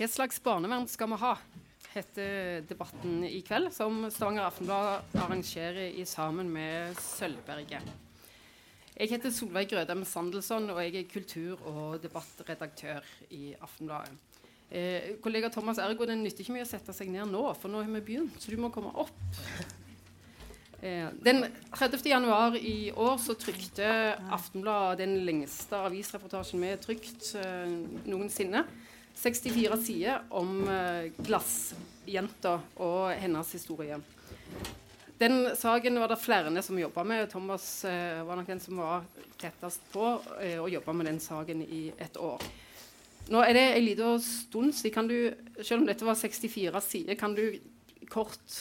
Hva slags barnevern skal vi ha? heter debatten i kveld, som Stavanger Aftenblad arrangerer i sammen med Sølvberget. Jeg heter Solveig Grødem Sandelsson, og jeg er kultur- og debattredaktør i Aftenbladet. Eh, kollega Thomas Ergo, det nytter ikke mye å sette seg ned nå, for nå har vi begynt, så du må komme opp. Eh, den 30. januar i år så trykte Aftenbladet den lengste avisreportasjen vi har trykt eh, noensinne. 64 sider om uh, glassjenta og hennes historie. Den saken var det flere som jobba med. Thomas uh, var nok den som var tettest på og jobba med den saken i et år. Nå er det en liten stund siden. Selv om dette var 64 sider, kan du kort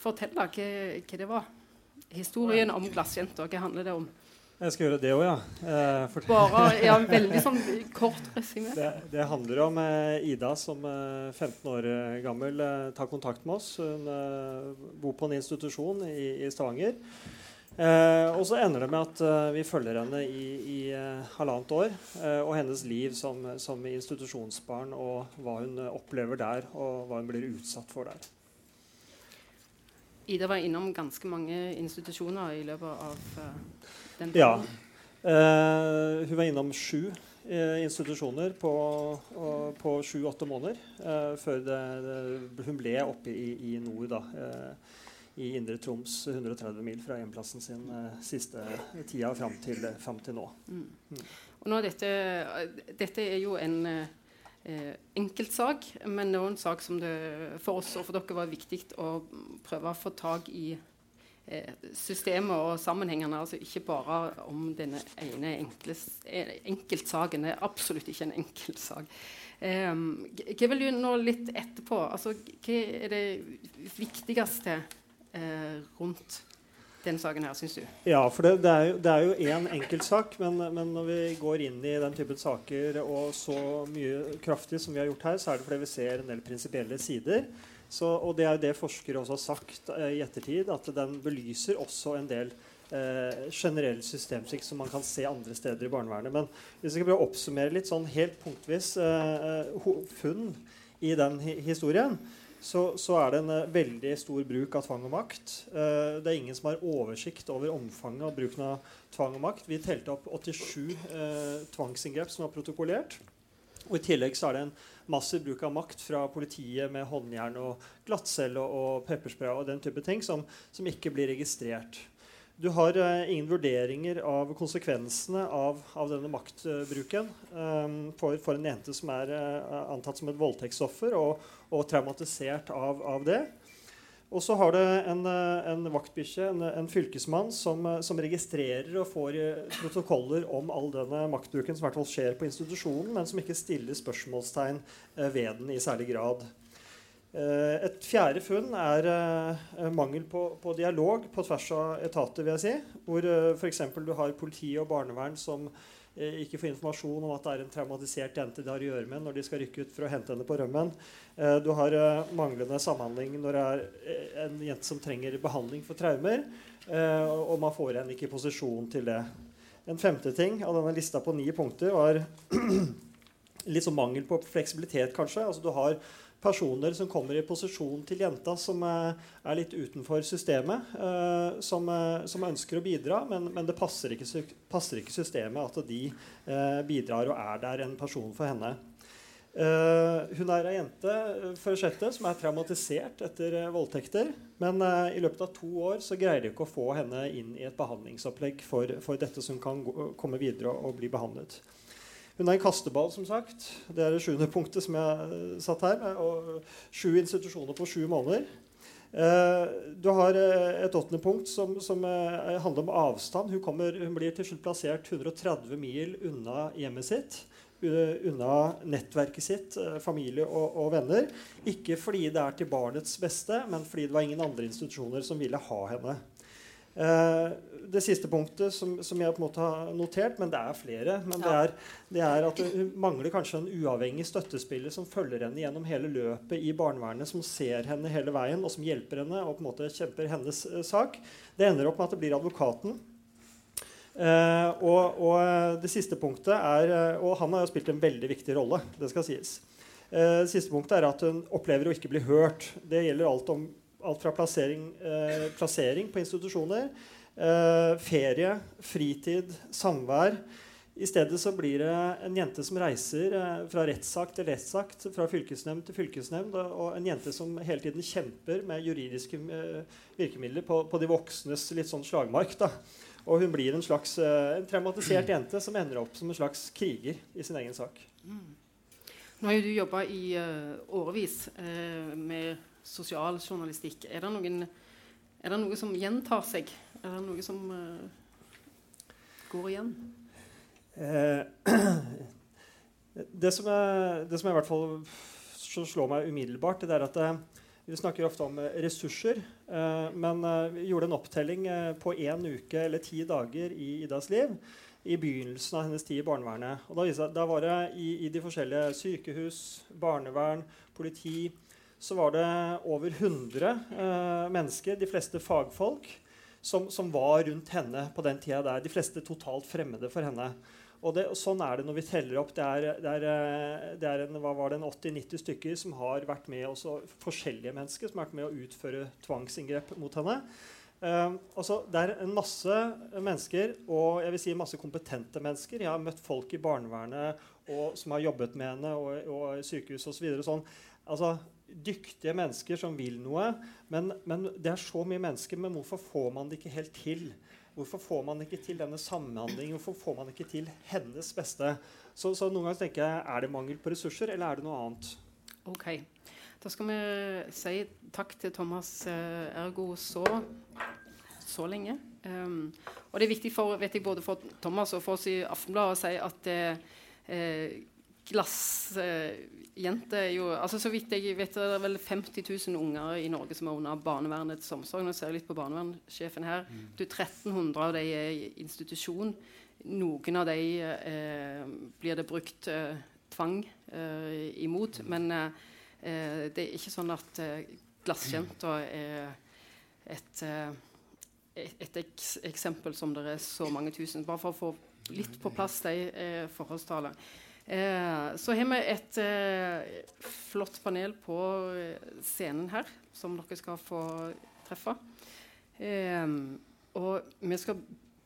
fortelle hva, hva det var? Historien om glassjenta, hva handler det om? Jeg skal gjøre det òg, ja. Eh, Bare, ja. Veldig sånn kort resymé. Det, det, handler om eh, Ida som eh, 15 år gammel eh, tar kontakt med oss. Hun eh, bor på en institusjon i, i Stavanger. Eh, og så ender det med at vi følger henne i, i halvannet år. og hennes liv som, som, institusjonsbarn og hva hun opplever der, og hva hun blir utsatt for der. Ida var innom ganske mange institusjoner i løpet av den ja. Uh, hun var innom sju uh, institusjoner på, på sju-åtte måneder eh, før det, det, hun ble oppe i, i nord. da, i Indre Troms, 130 mil fra hjemplassen sin siste tida fram til, fram til nå. Mm. Mm. Og nå dette, dette, er jo en eh, enkeltsak, men det er en sak som det for oss og for dere var viktig å prøve å få tak i Eh, systemet og sammenhengene. altså Ikke bare om denne ene eh, enkeltsaken. Det er absolutt ikke en enkeltsak. Um, hva vil du nå litt etterpå? Altså, hva er det viktigste uh, rundt den saken her, syns du? Ja, for det, det, er jo, det er enkeltsak, men, men når vi går inn i den typen saker og så mye kraftig som vi har gjort her, så er det fordi vi ser en del prinsipielle sider. Så, og det er jo det forskere også har sagt eh, i ettertid, at den belyser også en del eh, generell systemsvikt som man kan se andre steder i barnevernet. Men hvis jeg skal å oppsummere litt sånn helt punktvis eh, funn i den hi historien, så, så, er det en eh, veldig stor bruk av tvang og makt. Eh, det er ingen som har oversikt over omfanget av bruken av tvang og makt. Vi telte opp 87 eh, tvangsinngrep som var protokollert. Og I tillegg så er det en massiv bruk av makt fra politiet med håndjern og glattcelle og, pepperspray og den type ting som, som ikke blir registrert. Du har uh, ingen vurderinger av konsekvensene av, av denne maktbruken um, for, for, en jente som er uh, antatt som et voldtektsoffer og, og traumatisert av, av det. Og så har det en, eh, en vaktbikkje, en, en, fylkesmann, som, eh, som, registrerer og får eh, protokoller om all denne maktbruken som hvert fall skjer på institusjonen, men som ikke stiller spørsmålstegn ved den i særlig grad. Et fjerde funn er mangel på, på, dialog på tvers av etater, vil jeg si. Hvor f.eks. du har politi og barnevern som ikke få informasjon om at det er en traumatisert jente de har å gjøre med når de skal rykke ut for å hente henne på rømmen. Eh, du har eh, manglende samhandling når det er en jente som trenger behandling for traumer, og man får henne ikke i posisjon til det. En femte ting av denne lista på ni punkter var litt sånn mangel på fleksibilitet, kanskje. Altså, du har personer som kommer i posisjon til jenta, som eh, er litt utenfor systemet, eh, som, eh, som ønsker å bidra, men, men det passer ikke, passer ikke, systemet at de bidrar og er der en person for henne. hun er ei jente for sjette, som er traumatisert etter voldtekter. Men i løpet av to år så greier de ikke å få henne inn i et behandlingsopplegg for, for dette som kan gå, komme videre og, bli behandlet. Hun er en kasteball, som sagt. Det er det sjuende punktet som jeg eh, satt her. Og sju institusjoner på sju måneder. Eh, du har eh, et åttende punkt som, som handler om avstand. Hun, kommer, hun, blir til slutt plassert 130 mil unna hjemmet sitt. Unna nettverket sitt, familie og, og, venner. Ikke fordi det er til barnets beste, men fordi det var ingen andre institusjoner som ville ha henne. Uh, det siste punktet som, som, jeg på en måte har notert, men det er flere, men det er, det er at Hun mangler kanskje en uavhengig støttespiller som følger henne gjennom hele løpet i barnevernet, som ser henne hele veien, og som hjelper henne og på en måte kjemper hennes uh, sak. Det ender opp med at det blir advokaten. Uh, og, og, det siste punktet er Og han har jo spilt en veldig viktig rolle. det skal sies. det siste punktet er at hun opplever å ikke bli hørt. Det gjelder alt, om, alt fra plassering, eh, plassering, på institusjoner, eh, ferie, fritid, samvær. I stedet så blir det en jente som reiser eh, fra rettssak til rettssak, fra fylkesnemnd til fylkesnemnd, og, en jente som hele tiden kjemper med juridiske eh, virkemidler på, på, de voksnes litt sånn slagmark. da. Og hun blir en slags eh, en traumatisert jente som ender opp som en slags kriger i sin egen sak. Mm. Nå har jo du jobba i uh, årevis uh, med sosialjournalistikk. Er det, noen, er det noe som gjentar seg? Er det noe som uh, går igjen? det, som er, det som i hvert fall slår meg umiddelbart, det er at vi snakker ofte om ressurser. men vi gjorde en opptelling på én uke eller ti dager i Idas liv i begynnelsen av hennes tid i barnevernet. Og da, da var det i, i, de forskjellige sykehus, barnevern, politi så var det over 100 eh, mennesker, de fleste fagfolk, som, som, var rundt henne på den tida der. De fleste totalt fremmede for henne. Og, det, og Sånn er det når vi teller opp. Det er, det er, eh, det er en, hva var det, 80-90 stykker som har vært med, også forskjellige mennesker som har vært med å utføre tvangsinngrep mot henne. Uh, altså, det er en masse mennesker, og jeg vil si masse kompetente mennesker. Jeg har møtt folk i barnevernet og, som har jobbet med henne, og, og sykehus osv. Så sånn. altså, dyktige mennesker som vil noe. Men, men, det er så mye mennesker, men hvorfor får man det ikke helt til? Hvorfor får man ikke til denne samhandlingen? Hvorfor får man ikke til hennes beste? Så, så noen ganger tenker jeg, Er det mangel på ressurser, eller er det noe annet? Ok. Da skal vi si takk til Thomas eh, Ergo så, så lenge. Um, og det er viktig for, vet jeg, både for Thomas og for oss i Aftenbladet å si at eh, glassjente eh, jo altså Så vidt jeg vet, det er vel 50 000 unger i Norge som er under barnevernets omsorg. Nå ser jeg litt på barnevernssjefen her. Mm. Du, 1300 av de er i institusjon. Noen av de eh, blir det brukt eh, tvang imot. Mm. men Eh, det er ikke sånn at eh, glassjenta er et, eh, et eks eksempel som det er så mange tusen. Bare for å få litt på plass de eh, forholdstallene. Eh, så har vi et eh, flott panel på scenen her, som dere skal få treffe. og vi skal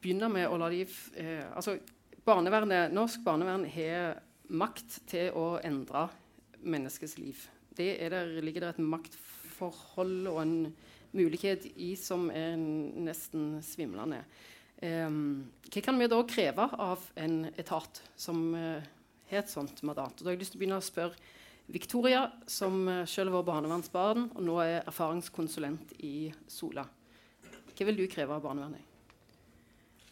begynne med å la de altså barnevernet, Norsk barnevern har makt til å endre menneskets liv det der, ligger det et maktforhold og en mulighet i som er nesten svimlende. Um, hva kan vi da kreve av en etat som har et sånt mandat? Og da har jeg lyst til å begynne å spørre Victoria, som uh, selv var barnevernsbarn og nå er erfaringskonsulent i Sola. Hva vil du kreve av barnevernet?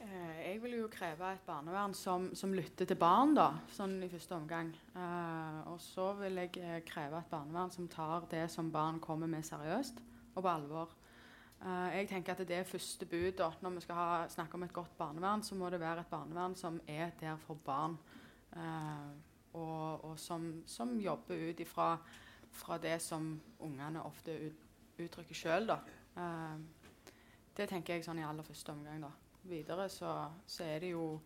Eh, jeg vil jo kreve et barnevern som, som lytter til barn, da, sånn i første omgang. Uh, og så vil jeg kreve et barnevern som tar det som barn kommer med, seriøst og på alvor. Uh, jeg tenker at det er første bud da, når vi skal ha, snakke om et godt barnevern. Så må det være et barnevern som er der for barn, og, og som, som, jobber ut ifra fra det som ungene ofte ut, uttrykker sjøl. det tenker jeg sånn i aller første omgang. da videre, så, så, er det jo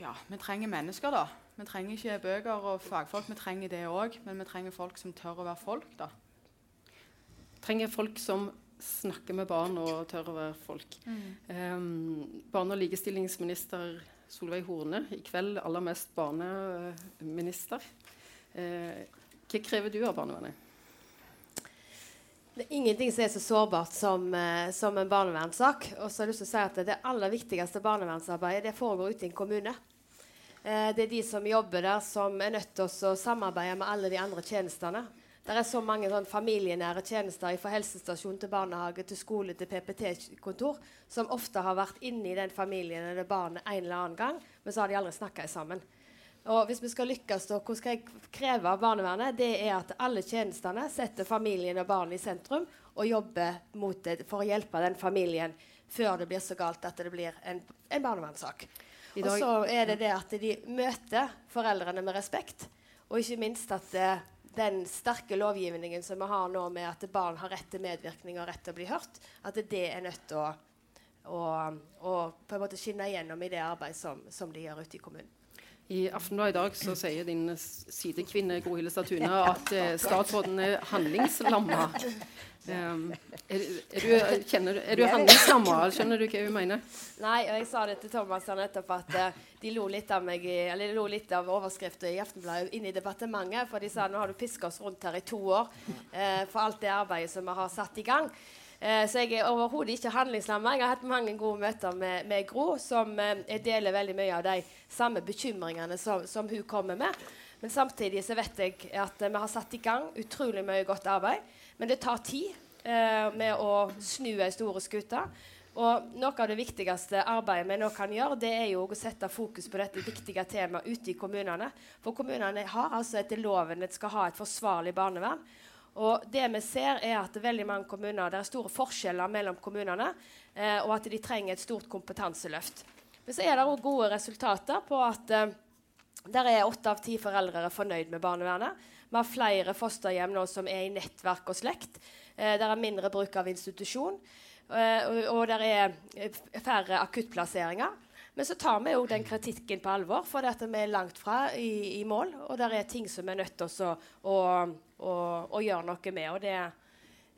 Ja, vi trenger mennesker, da. Vi trenger ikke bøker og fagfolk, vi trenger det òg. Men vi trenger folk som tør å være folk, da. Trenger folk som snakker med barn og tør å være folk. Mm. Um, barne- og likestillingsminister Solveig Horne, i kveld aller mest barneminister. Uh, hva krever du av barnevernet? Det er ingenting som er så sårbart som, uh, som en barnevernssak. Og så har jeg lyst til å si at Det aller viktigste barnevernsarbeidet det foregår ute i en kommune. Eh, det er de som jobber der, som er nødt til å samarbeide med alle de andre tjenestene. Det er så mange sånn, familienære tjenester fra helsestasjon til barnehage til skole til PPT-kontor som ofte har vært inne i den familien eller barnet en eller annen gang, men så har de aldri snakka sammen. Og hvis vi skal lykkes, da, hva skal jeg kreve av barnevernet? Det er at alle tjenestene setter familien og barnet i sentrum og jobber det, for å hjelpe den familien før det blir så galt at det blir en, en barnevernssak. Og så er det det at de møter foreldrene med respekt, og ikke minst at uh, den sterke lovgivningen som vi har nå med at barn har rett til medvirkning og rett til å bli hørt, at det er nødt til å, å, å på en måte skinne igjennom i det arbeidet som, som de gjør ute i kommunen. I Aftenbladet i dag så sier din sidekvinne Gro Hillestad Statune at eh, statsråden er handlingslamma. Um, er, er, du, kjenner, er du handlingslamma? Skjønner du hva hun mener? Nei, og jeg sa det til Thomas nettopp at uh, de lo litt av meg eller de lo litt av overskriften i Aftenbladet inne i departementet. For de sa nå har du piska oss rundt her i to år uh, for alt det arbeidet som vi har satt i gang. Eh, så jeg er overhodet ikke handlingslamma. Jeg har hatt mange gode møter med, med Gro, som eh, deler veldig mye av de samme bekymringene som, som, hun kommer med. Men samtidig så vet jeg at eh, vi har satt i gang utrolig mye godt arbeid. Men det tar tid eh, med å snu ei store skute. Og noe av det viktigste arbeidet vi nå kan gjøre, det er jo å sette fokus på dette viktige temaet ute i kommunene. For kommunene har altså etter loven at skal ha et forsvarlig barnevern. Og det vi ser er at veldig mange kommuner, Det er store forskjeller mellom kommunene, eh, og at de trenger et stort kompetanseløft. Men så er det òg gode resultater på at eh, der er åtte av ti foreldre fornøyd med barnevernet. Vi har flere fosterhjem nå som er i nettverk og slekt. Eh, der er mindre bruk av institusjon. Eh, og, og det er eh, færre akuttplasseringer. Men så tar vi òg den kritikken på alvor, for vi er langt fra i, i mål. Og det er ting som vi er nødt til å, å, å, å gjøre noe med. Det,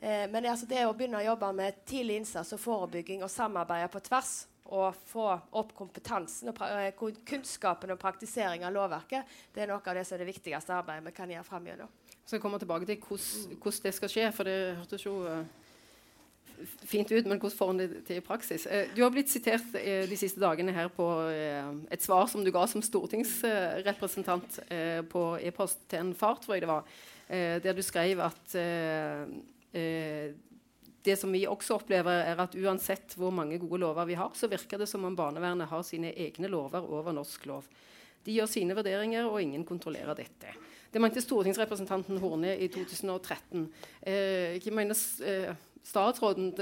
eh, men det, altså, det å begynne å jobbe med tidlig innsats og forebygging og samarbeide på tvers og få opp kompetansen og eh, kunnskapen og praktisering av lovverket, det er noe av det som er det viktigste arbeidet vi kan gjøre framover. Jeg kommer tilbake til hvordan, det skal skje, for det hørtes jo uh fint ut, men hvordan får en det til i praksis? Eh, du har blitt sitert eh, de siste dagene her på eh, et svar som du ga som stortingsrepresentant på e-post til en far, tror jeg det var, der du skrev at det som vi også opplever, er at uansett hvor mange gode lover vi har, så virker det som om barnevernet har sine egne lover over norsk lov. De gjør sine vurderinger, og ingen kontrollerer dette. Det mente stortingsrepresentanten Horne i 2013. Eh, hva mener eh, statsråden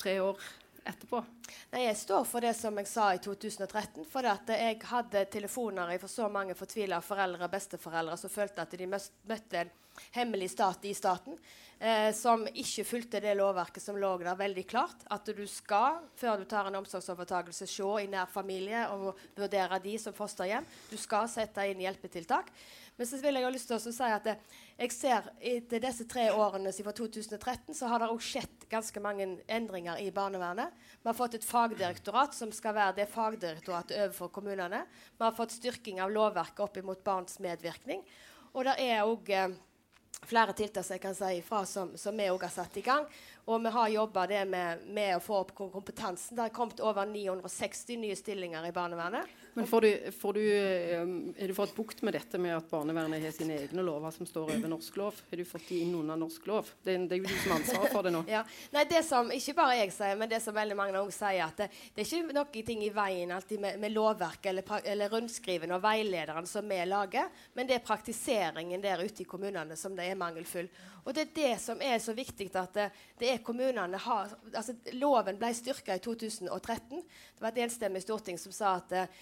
tre år etterpå? Nei, Jeg står for det som jeg sa i 2013. For jeg hadde telefoner fra så mange fortvila foreldre og besteforeldre som følte at de møtte en hemmelig stat i staten. Eh, som ikke fulgte det lovverket som lå der veldig klart. At du skal, før du tar en omsorgsovertakelse, se i nær familie og vurdere de som fosterhjem. Du skal sette inn hjelpetiltak. Men så vil jeg ha lyst til å si at jeg ser etter disse tre årene siden 2013 så har det òg skjedd ganske mange endringer i barnevernet. Vi har fått et fagdirektorat som skal være det fagdirektoratet overfor kommunene. Vi har fått styrking av lovverket opp mot barns medvirkning. Og det er òg eh, flere tiltak som jeg kan si ifra som, som vi òg har satt i gang. Og vi har jobba med, med, å få opp kompetansen. Det har kommet over 960 nye stillinger i barnevernet. Men får du, får du, har du fått bukt med dette med at barnevernet har sine egne lover som står over norsk lov? Har du fått de inn under norsk lov? Det, det er jo du som har ansvaret for det nå. ja. Nei, det som ikke bare jeg sier, men det som veldig mange òg sier, at det, det er ikke noe ting i veien alltid med, med lovverket eller, eller rundskriven og veilederen som vi lager, men det er praktiseringen der ute i kommunene som det er mangelfull. Og det er det som er så viktig at det, det er kommunene har altså Loven ble styrka i 2013. Det var et enstemmig storting som sa at eh,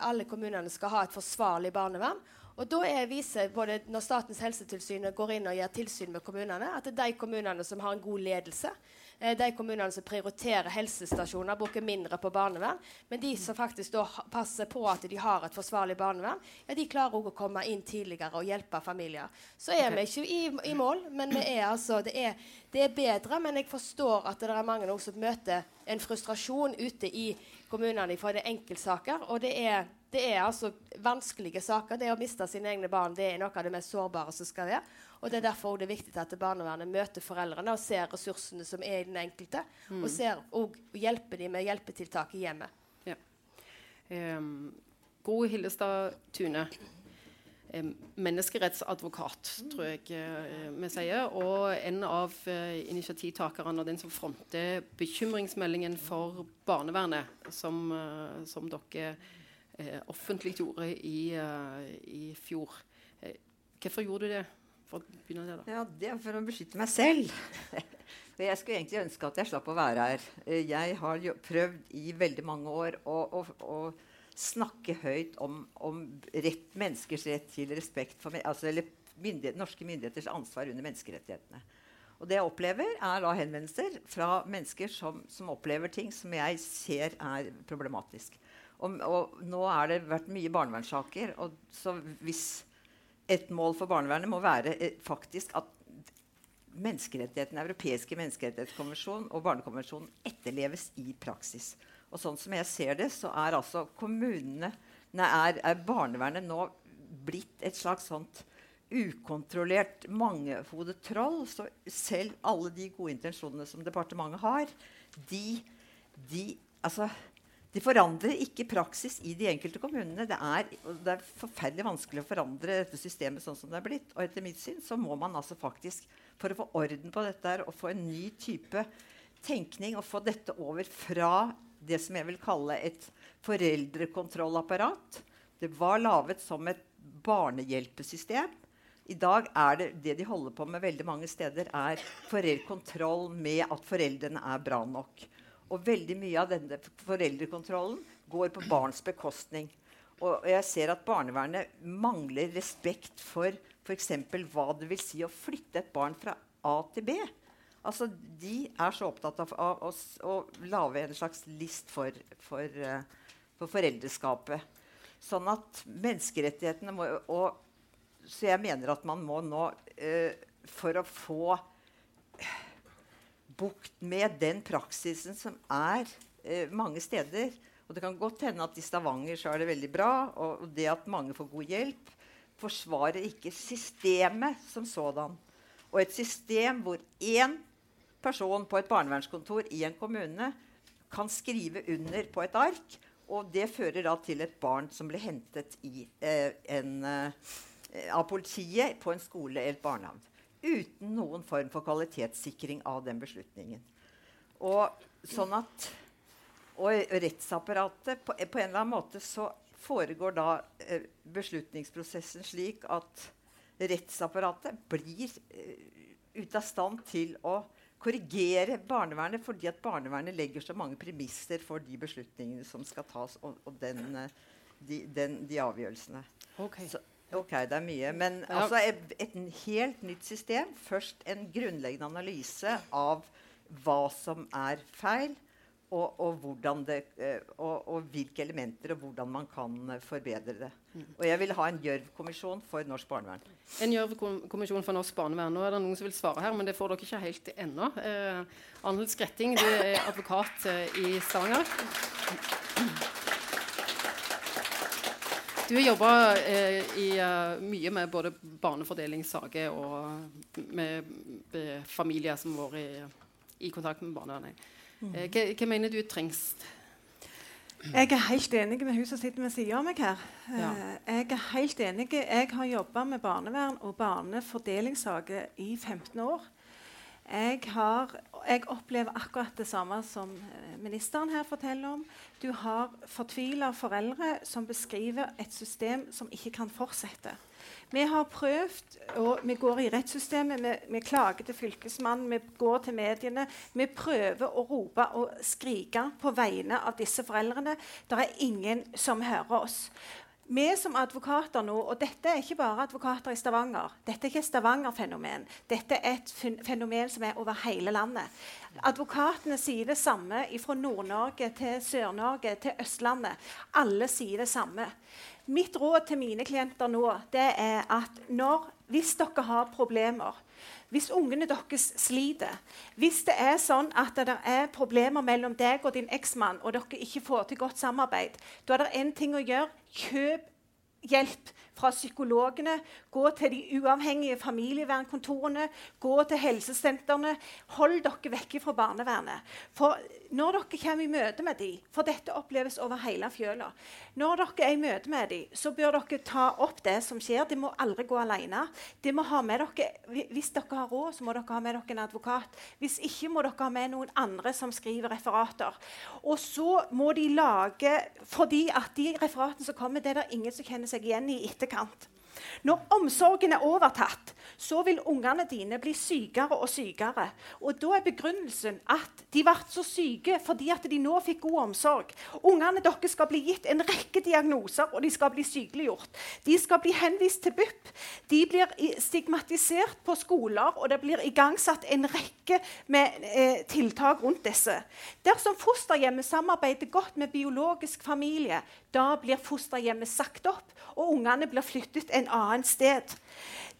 alle kommunene skal ha et forsvarlig barnevern. Og da er, viser både Når Statens helsetilsyn går inn og gjør tilsyn med kommunene, at det er de kommunene som har en god ledelse, eh, de kommunene som prioriterer helsestasjoner, bruker mindre på barnevern, men de som faktisk da passer på at de har et forsvarlig barnevern, ja, de klarer òg å komme inn tidligere og hjelpe familier. Så er okay. vi ikke i, i, mål, men er altså, det, er, det, er, bedre. Men jeg forstår at det er mange som møter en frustrasjon ute i kommunene for det enkeltsaker. Og det er, det er altså vanskelige saker. Det å miste sine egne barn det er noe av det mest sårbare som skal være. Og Det er derfor det er viktig at barnevernet møter foreldrene og ser ressursene som er i den enkelte. Mm. Og ser og hjelper dem med hjelpetiltak i hjemmet. Ja. Um, god Hillestad Tune menneskerettsadvokat, tror jeg eh, vi sier. Og en av eh, initiativtakerne og den som fronter bekymringsmeldingen for barnevernet, som, eh, som dere offentliggjorde i, i fjor. Hvorfor gjorde du det? For å begynne det, da. Ja, Det er for å beskytte meg selv. For jeg skulle egentlig ønske at jeg slapp å være her. Jeg har prøvd i veldig mange år å snakke høyt om, om rett, menneskers rett til respekt for altså, eller myndighet, norske myndigheters ansvar under menneskerettighetene. Og det jeg opplever, er da henvendelser fra mennesker som, som, opplever ting som jeg ser er problematisk. Og, og, nå har det vært mye barnevernssaker. Og så hvis et mål for barnevernet må være eh, faktisk at menneskerettighetene, europeiske menneskerettighetskonvensjon og barnekonvensjonen etterleves i praksis. Og sånn som jeg ser det, så er altså kommunene nei, er, er barnevernet nå blitt et slags sånt ukontrollert mangehodet troll. Så selv alle de gode intensjonene som departementet har, de, de altså, de forandrer ikke praksis i de enkelte kommunene. Det er, det er, forferdelig vanskelig å forandre dette systemet sånn som det er blitt. Og etter mitt syn så må man altså faktisk, for å få orden på dette og få en ny type tenkning og få dette over fra det som jeg vil kalle et foreldrekontrollapparat Det var laget som et barnehjelpesystem. I dag er det det de holder på med veldig mange steder, er foreldrekontroll med at foreldrene er bra nok. Og veldig mye av denne foreldrekontrollen går på barns bekostning. Og jeg ser at barnevernet mangler respekt for f.eks. hva det vil si å flytte et barn fra A til B. Altså, De er så opptatt av, av, oss å, lage en slags list for, for, uh, for, foreldreskapet. Sånn at menneskerettighetene må og, Så jeg mener at man må nå, uh, for å få bukt med den praksisen som er uh, mange steder. Og det kan godt hende at i Stavanger så er det veldig bra, og, og det at mange får god hjelp, forsvarer ikke systemet som sådan. Og et system hvor én person på et barnevernskontor i en kommune kan skrive under på et ark, og det fører da til et barn som blir hentet i, eh, en, eh, av politiet på en skole eller et barnehage uten noen form for kvalitetssikring av den beslutningen. Og sånn at og rettsapparatet på, på, en eller annen måte så foregår da eh, beslutningsprosessen slik at rettsapparatet blir eh, ute av stand til å korrigere barnevernet fordi at barnevernet legger så mange premisser for de beslutningene som skal tas, og, og den, eh, de, den, de, avgjørelsene. Okay. Så, Ok, det er mye. Men altså et, et, helt nytt system. Først en grunnleggende analyse av hva som er feil, og, og, det, eh, og, og, hvilke elementer og hvordan man kan eh, forbedre det. Mm. Og jeg vil ha en Gjørv-kommisjon for norsk barnevern. En Gjørv-kommisjon for norsk barnevern. Nå er det noen som vil svare her, men det får dere ikke helt ennå. Eh, Arnhild Skretting, du er advokat eh, i Stavanger. Du har jobba eh, uh, mye med både barnefordelingssaker og med, med familier som har vært i, i, kontakt med barnevernet. Eh, hva, hva, mener du trengs? Jeg er helt enig med hun som sitter ved siden av meg her. Ja. Eh, jeg er helt enig. Jeg har jobba med barnevern og barnefordelingssaker i 15 år. Jeg, har, jeg, opplever akkurat det samme som eh, ministeren her forteller om. Du har fortvila foreldre som beskriver et system som ikke kan fortsette. Vi har prøvd, og vi går i rettssystemet, vi, vi klager til Fylkesmannen, vi går til mediene. Vi prøver å rope og skrike på vegne av disse foreldrene. Det er ingen som hører oss vi som advokater nå, og dette er ikke bare advokater i Stavanger, dette er ikke et Stavanger-fenomen, dette er et fenomen som er over hele landet. Advokatene sier det samme fra Nord-Norge til Sør-Norge til Østlandet. Alle sier det samme. Mitt råd til mine klienter nå det er at når, hvis dere har problemer hvis ungene deres sliter, hvis det er sånn at det er problemer mellom deg og din eksmann, og dere ikke får til godt samarbeid, da er det én ting å gjøre. Kjøp hjelp fra psykologene, gå til de uavhengige familievernkontorene, gå til helsesentrene. Hold dere vekk fra barnevernet. For når dere kommer i møte med dem, for dette oppleves over hele fjøla Når dere er i møte med dem, så bør dere ta opp det som skjer. De må aldri gå alene. De må ha med dere, hvis dere har råd, så må dere ha med dere en advokat. Hvis ikke må dere ha med noen andre som skriver referater. Og så må de lage Fordi at de referatene som kommer, det er det ingen som kjenner seg igjen i etterkant. Når omsorgen er overtatt, så vil ungene dine bli sykere og sykere. Og da er begrunnelsen at de ble så syke fordi at de nå fikk god omsorg. Ungene deres skal bli gitt en rekke diagnoser, og de skal bli sykeliggjort. De skal bli henvist til BUP. De blir stigmatisert på skoler, og det blir igangsatt en rekke med eh, tiltak rundt disse. Dersom fosterhjemmet samarbeider godt med biologisk familie, da blir fosterhjemmet sagt opp, og ungene blir flyttet en annen sted.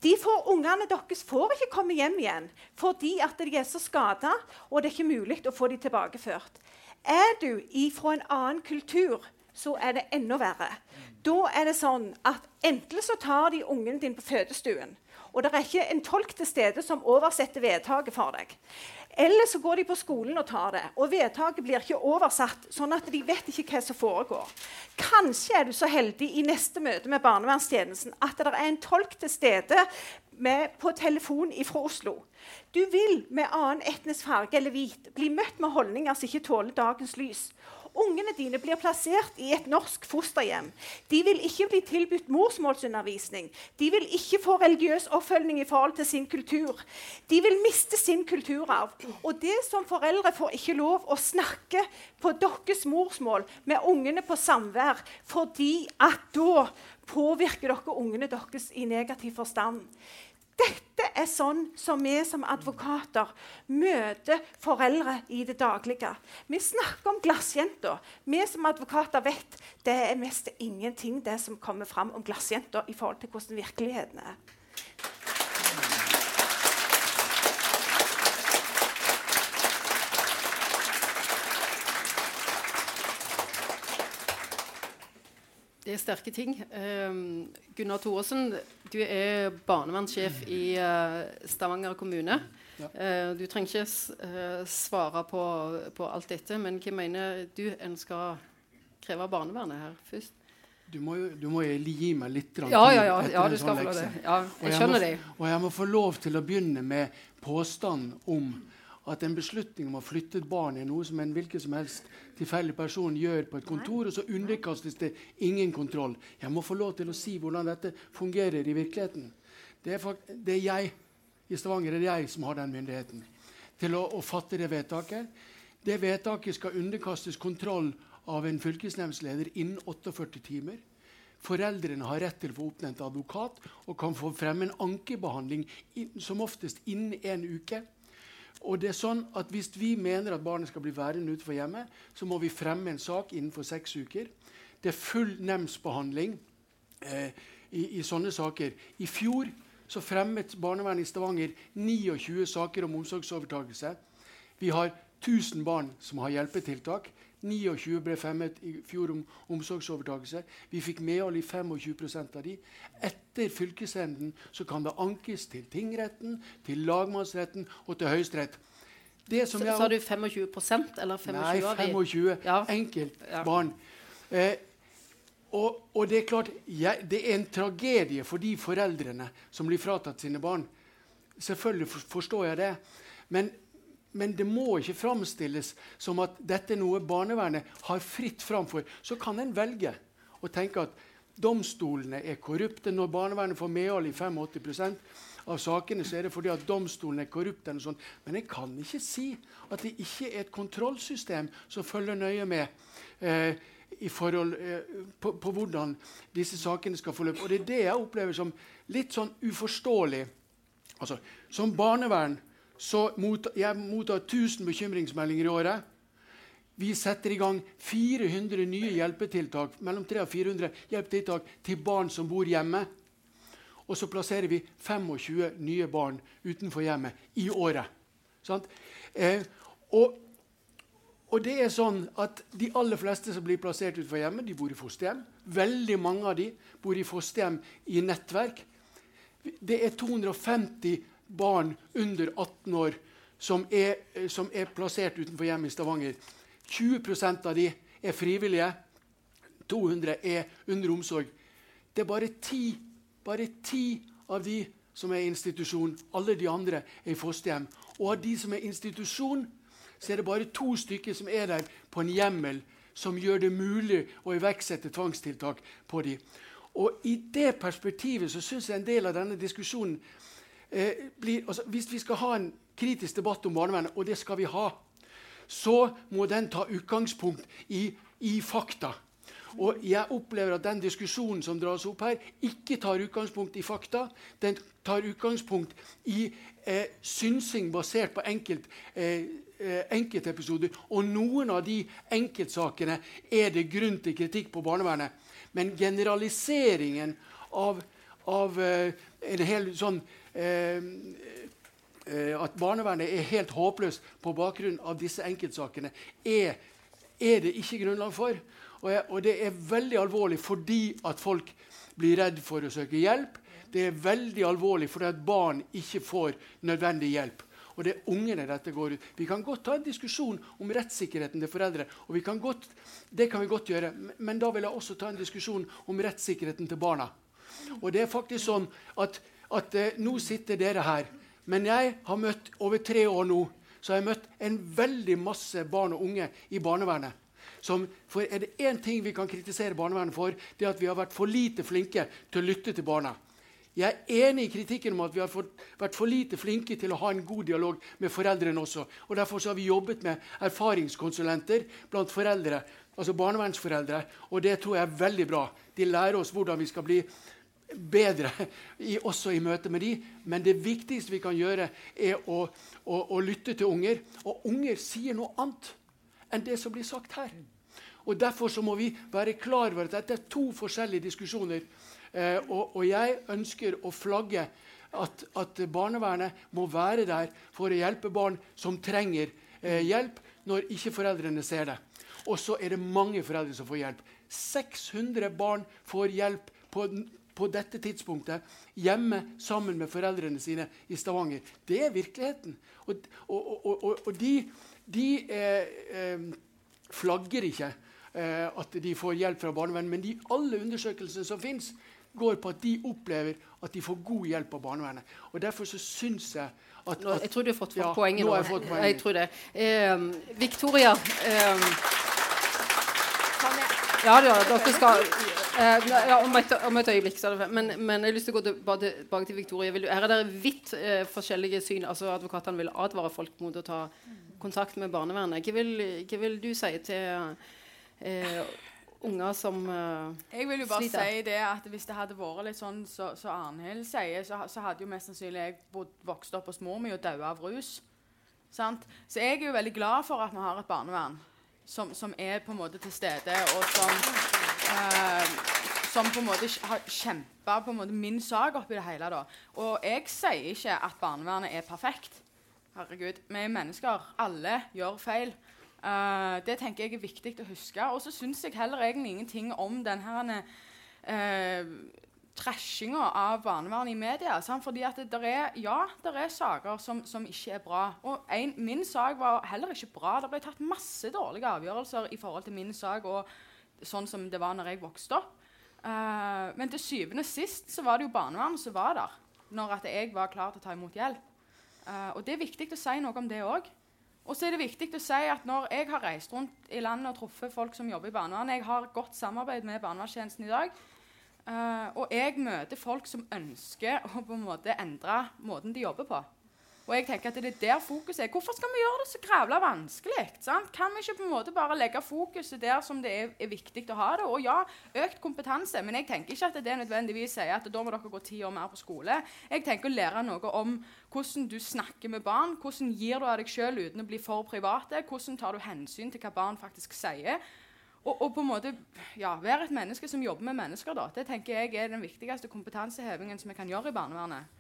De får, ungene deres får ikke komme hjem igjen fordi at de er så skada, og det er ikke mulig å få dem tilbakeført. Er du ifra en annen kultur, så er det enda verre. Da er det sånn at Enten så tar de ungen din på fødestuen, og det er ikke en tolk til stede som oversetter vedtaket for deg. Eller så går de på skolen og tar det, og vedtaket blir ikke oversatt. sånn at de vet ikke hva som foregår. Kanskje er du så heldig i neste møte med barnevernstjenesten at det er en tolk til stede med, på telefon fra Oslo. Du vil med annen etnisk farge eller hvit bli møtt med holdninger som ikke tåler dagens lys. Ungene dine blir plassert i et norsk fosterhjem. De vil ikke bli tilbudt morsmålsundervisning. De vil ikke få religiøs oppfølging i forhold til sin kultur. De vil miste sin kulturarv. Og det som foreldre får ikke lov å snakke på deres morsmål med ungene på samvær, fordi at da påvirker dere ungene deres i negativ forstand. Dette er sånn som vi som advokater møter foreldre i det daglige. Vi snakker om glassjenta. Vi som advokater vet det er mest ingenting det som kommer fram om glassjenta i forhold til hvordan virkeligheten er. Det er sterke ting. Um, Gunnar Thoresen, du er barnevernssjef i uh, Stavanger kommune. Ja. Uh, du trenger ikke uh, svare på, på, alt dette, men hva mener du en skal kreve av barnevernet her først? Du må, jo, du må gi meg litt. Ja, ja, ja, ja du skal få det. Ja, jeg skjønner det. Og jeg må få lov til å begynne med påstanden om at en beslutning om å flytte et barn er noe som en hvilken som helst tilfeldig person gjør på et kontor, og så underkastes det ingen kontroll. Jeg må få lov til å si hvordan dette fungerer i virkeligheten. Det er, det er jeg i Stavanger er det jeg som har den myndigheten til å, å fatte det vedtaket. Det vedtaket skal underkastes kontroll av en fylkesnemndsleder innen 48 timer. Foreldrene har rett til å få oppnevnt advokat og kan få fremme en ankebehandling som oftest innen en uke. Og det er sånn at Hvis vi mener at barnet skal bli værende utenfor hjemmet, så må vi fremme en sak innenfor seks uker. Det er full nemndsbehandling eh, i, i, sånne saker. I fjor så fremmet barnevernet i Stavanger 29 saker om omsorgsovertakelse. Vi har 1000 barn som har hjelpetiltak. 29 ble fremmet i fjor om omsorgsovertakelse. Vi fikk medhold i 25 av de. Etter fylkesenden så kan det ankes til tingretten, til lagmannsretten og til Høyesterett. Så, sa du 25 eller 25 Nei, 25 ja. enkeltbarn. Ja. Eh, og, og, det er klart, jeg, det er en tragedie for de foreldrene som blir fratatt sine barn. Selvfølgelig forstår jeg det. Men men det må ikke framstilles som at dette er noe barnevernet har fritt fram for. Så kan en velge å tenke at domstolene er korrupte. Når barnevernet får medhold i 85% av sakene, så er det fordi at domstolene er korrupte. eller sånt. Men jeg kan ikke si at det ikke er et kontrollsystem som følger nøye med. Eh, i forhold, eh, på, på, hvordan disse sakene skal forløpe. Og Det er det jeg opplever som litt sånn uforståelig. Altså, Som barnevern så mot, jeg mottar 1000 bekymringsmeldinger i året. Vi setter i gang 400 nye hjelpetiltak mellom 300 og 400 hjelpetiltak til barn som bor hjemme. Og så plasserer vi 25 nye barn utenfor hjemmet i året. Eh, og, og, det er sånn at De aller fleste som blir plassert utenfor hjemmet, de bor i fosterhjem. Veldig mange av de bor i fosterhjem i nettverk. Det er 250 barn under 18 år som er, som er plassert utenfor hjemmet i Stavanger. 20% av de er frivillige. 200 er under omsorg. Det er bare ti, bare ti av de som er i institusjon. Alle de andre er i fosterhjem. Og av de som er i institusjon, så er det bare to stykker som er der på en hjemmel som gjør det mulig å iverksette tvangstiltak på dem. Og I det perspektivet så syns jeg en del av denne diskusjonen eh, blir, altså, Hvis vi skal ha en kritisk debatt om barnevernet, og det skal vi ha, så må den ta utgangspunkt i, i fakta. Og jeg opplever at den diskusjonen som dras opp her, ikke tar utgangspunkt i fakta. Den tar utgangspunkt i eh, synsing basert på enkelt, eh, eh, enkeltepisoder. Og noen av de enkeltsakene er det grunn til kritikk på barnevernet. Men generaliseringen av, av eh, en hel sånn eh, eh, At barnevernet er helt håpløst på bakgrunn av disse enkeltsakene, er, er det ikke grunnlag for. Og, jeg, og, det er veldig alvorlig fordi at folk blir redd for å søke hjelp. Det er veldig alvorlig fordi at barn ikke får nødvendig hjelp. Og det er ungene dette går ut. Vi kan godt ta en diskusjon om rettssikkerheten til foreldre. og kan godt, Det kan vi godt gjøre, men da vil jeg også ta en diskusjon om rettssikkerheten til barna. Og det er faktisk sånn at, at eh, Nå sitter dere her, men jeg har møtt over tre år nå så har jeg møtt en veldig masse barn og unge i barnevernet som, for Er det én ting vi kan kritisere barnevernet for, det er at vi har vært for lite flinke til å lytte til barna. Jeg er enig i kritikken om at vi har fått, vært for lite flinke til å ha en god dialog med foreldrene også. og Derfor har vi jobbet med erfaringskonsulenter blant foreldre, altså barnevernsforeldre. Og det tror jeg er veldig bra. De lærer oss hvordan vi skal bli bedre i, også i møte med dem. Men det viktigste vi kan gjøre, er å, å, å lytte til unger. Og unger sier noe annet enn det som blir sagt her. Og Derfor så må vi være klar over at dette er to forskjellige diskusjoner. Eh, og, og, jeg ønsker å flagge at, at, barnevernet må være der for å hjelpe barn som trenger eh, hjelp, når ikke foreldrene ser det. Og så er det mange foreldre som får hjelp. 600 barn får hjelp på, på dette tidspunktet hjemme sammen med foreldrene sine i Stavanger. Det er virkeligheten. Og, og, og de de eh, eh, flagger ikke eh, at de får hjelp fra barnevernet, men de alle undersøkelsene som fins, går på at de opplever at de får god hjelp av barnevernet. Og Derfor så syns jeg at, nå, Jeg tror du har fått, ja, poenget nå. Jeg, fått poenget. jeg tror det. Eh, Victoria eh, Ja, ja, dere skal eh, ja, om, et, om, et, øyeblikk. Men, men, jeg har lyst til å gå tilbake til Victoria. Du, her er det vidt eh, forskjellige syn. altså Advokatene vil advare folk mot å ta kontakt med barnevernet. Hva vil, hva vil du si til eh, unger som sliter? Jeg vil jo bare sliter. si det at hvis det hadde vært litt sånn som så, så Arnhild sier, så, så, hadde jo mest sannsynlig jeg bodd, vokst opp hos mor mi og daua av rus. Sant? Så jeg er jo veldig glad for at vi har et barnevern som, som er på en måte til stede, og som, som på en måte har kjempa min sak oppi det hele. Da. Og jeg sier ikke at barnevernet er perfekt. Herregud, vi er mennesker. Alle gjør feil. Uh, det tenker jeg er viktig å huske. Og så syns jeg heller egentlig ingenting om den her uh, trashinga av barnevernet i media. Sant? Fordi at det, er, ja, det er saker som, som, ikke er bra. Og en, min sak var heller ikke bra. Det ble tatt masse dårlige avgjørelser i forhold til min sak og sånn som det var når jeg vokste opp. Uh, men til syvende og sist så var det jo barnevernet som var der når jeg var klar til å ta imot hjelp. Uh, og Det er viktig å si noe om det òg. Og så er det viktig å si at når jeg har reist rundt i landet og truffet folk som jobber i barnevernet Jeg har godt samarbeid med barnevernstjenesten i dag. Uh, og jeg møter folk som ønsker å på en måte endre måten de jobber på. Og jeg tenker at det er der fokuset er. Hvorfor skal vi gjøre det så grævla vanskelig? Sant? Kan vi ikke på en måte bare legge fokuset der som det er, er, viktig å ha det? Og ja, økt kompetanse, men jeg tenker ikke at det nødvendigvis sier at da må dere gå ti år mer på skole. Jeg tenker å lære noe om hvordan du snakker med barn, hvordan gir du av deg sjøl uten å bli for private, hvordan tar du hensyn til hva barn faktisk sier. Og, og, på en måte ja, være et menneske som jobber med mennesker. da. Det tenker jeg er den viktigste kompetansehevingen som vi kan gjøre i barnevernet.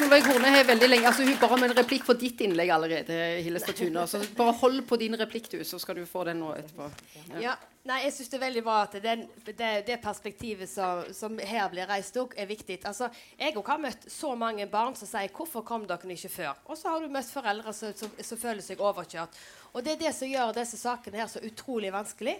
Solveig Horne har veldig lenge altså Hun bare med en replikk på ditt innlegg allerede. Hillestad Tune. Så bare hold på din replikk, du, så skal du få den nå etterpå. Ja. ja. Nei, jeg syns det er veldig bra at den, det, det, perspektivet som, som, her blir reist òg, er viktig. Altså, jeg òg har møtt så mange barn som sier 'Hvorfor kom dere ikke før?' Og så har du møtt foreldre som, som, som føler seg overkjørt. Og det er det som gjør disse sakene her så utrolig vanskelig.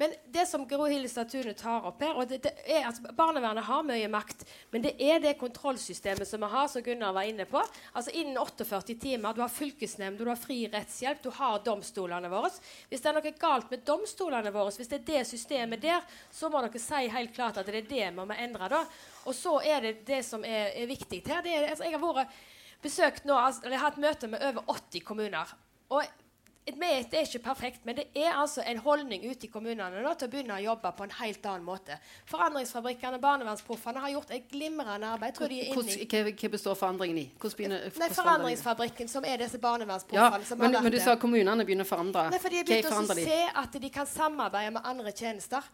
Men det som Gro Hillestad tar opp her og det, det er at Barnevernet har mye makt, men det er det kontrollsystemet som vi har, som Gunnar var inne på. Altså Innen 48 timer. Du har fylkesnemnd, du har fri rettshjelp, du har domstolene våre. Hvis det er noe galt med domstolene våre, hvis det er det systemet der, så må dere si helt klart at det er det vi må endre. da. Og så er det det som er, er viktig her. Er, altså, jeg har vært besøkt nå, altså, jeg har hatt møte med over 80 kommuner. Og det er ikke perfekt, men det er altså en holdning ute i kommunene nå til å begynne å jobbe på en helt annen måte. Forandringsfabrikkene, barnevernsproffene har gjort et glimrende arbeid. Hva, hva består forandringen i? Begynner, Nei, Forandringsfabrikken, som er disse barnevernsproffene. Ja, men, men, du sa kommunene begynner å forandre. Nei, for de har begynt å se at de kan samarbeide med andre tjenester.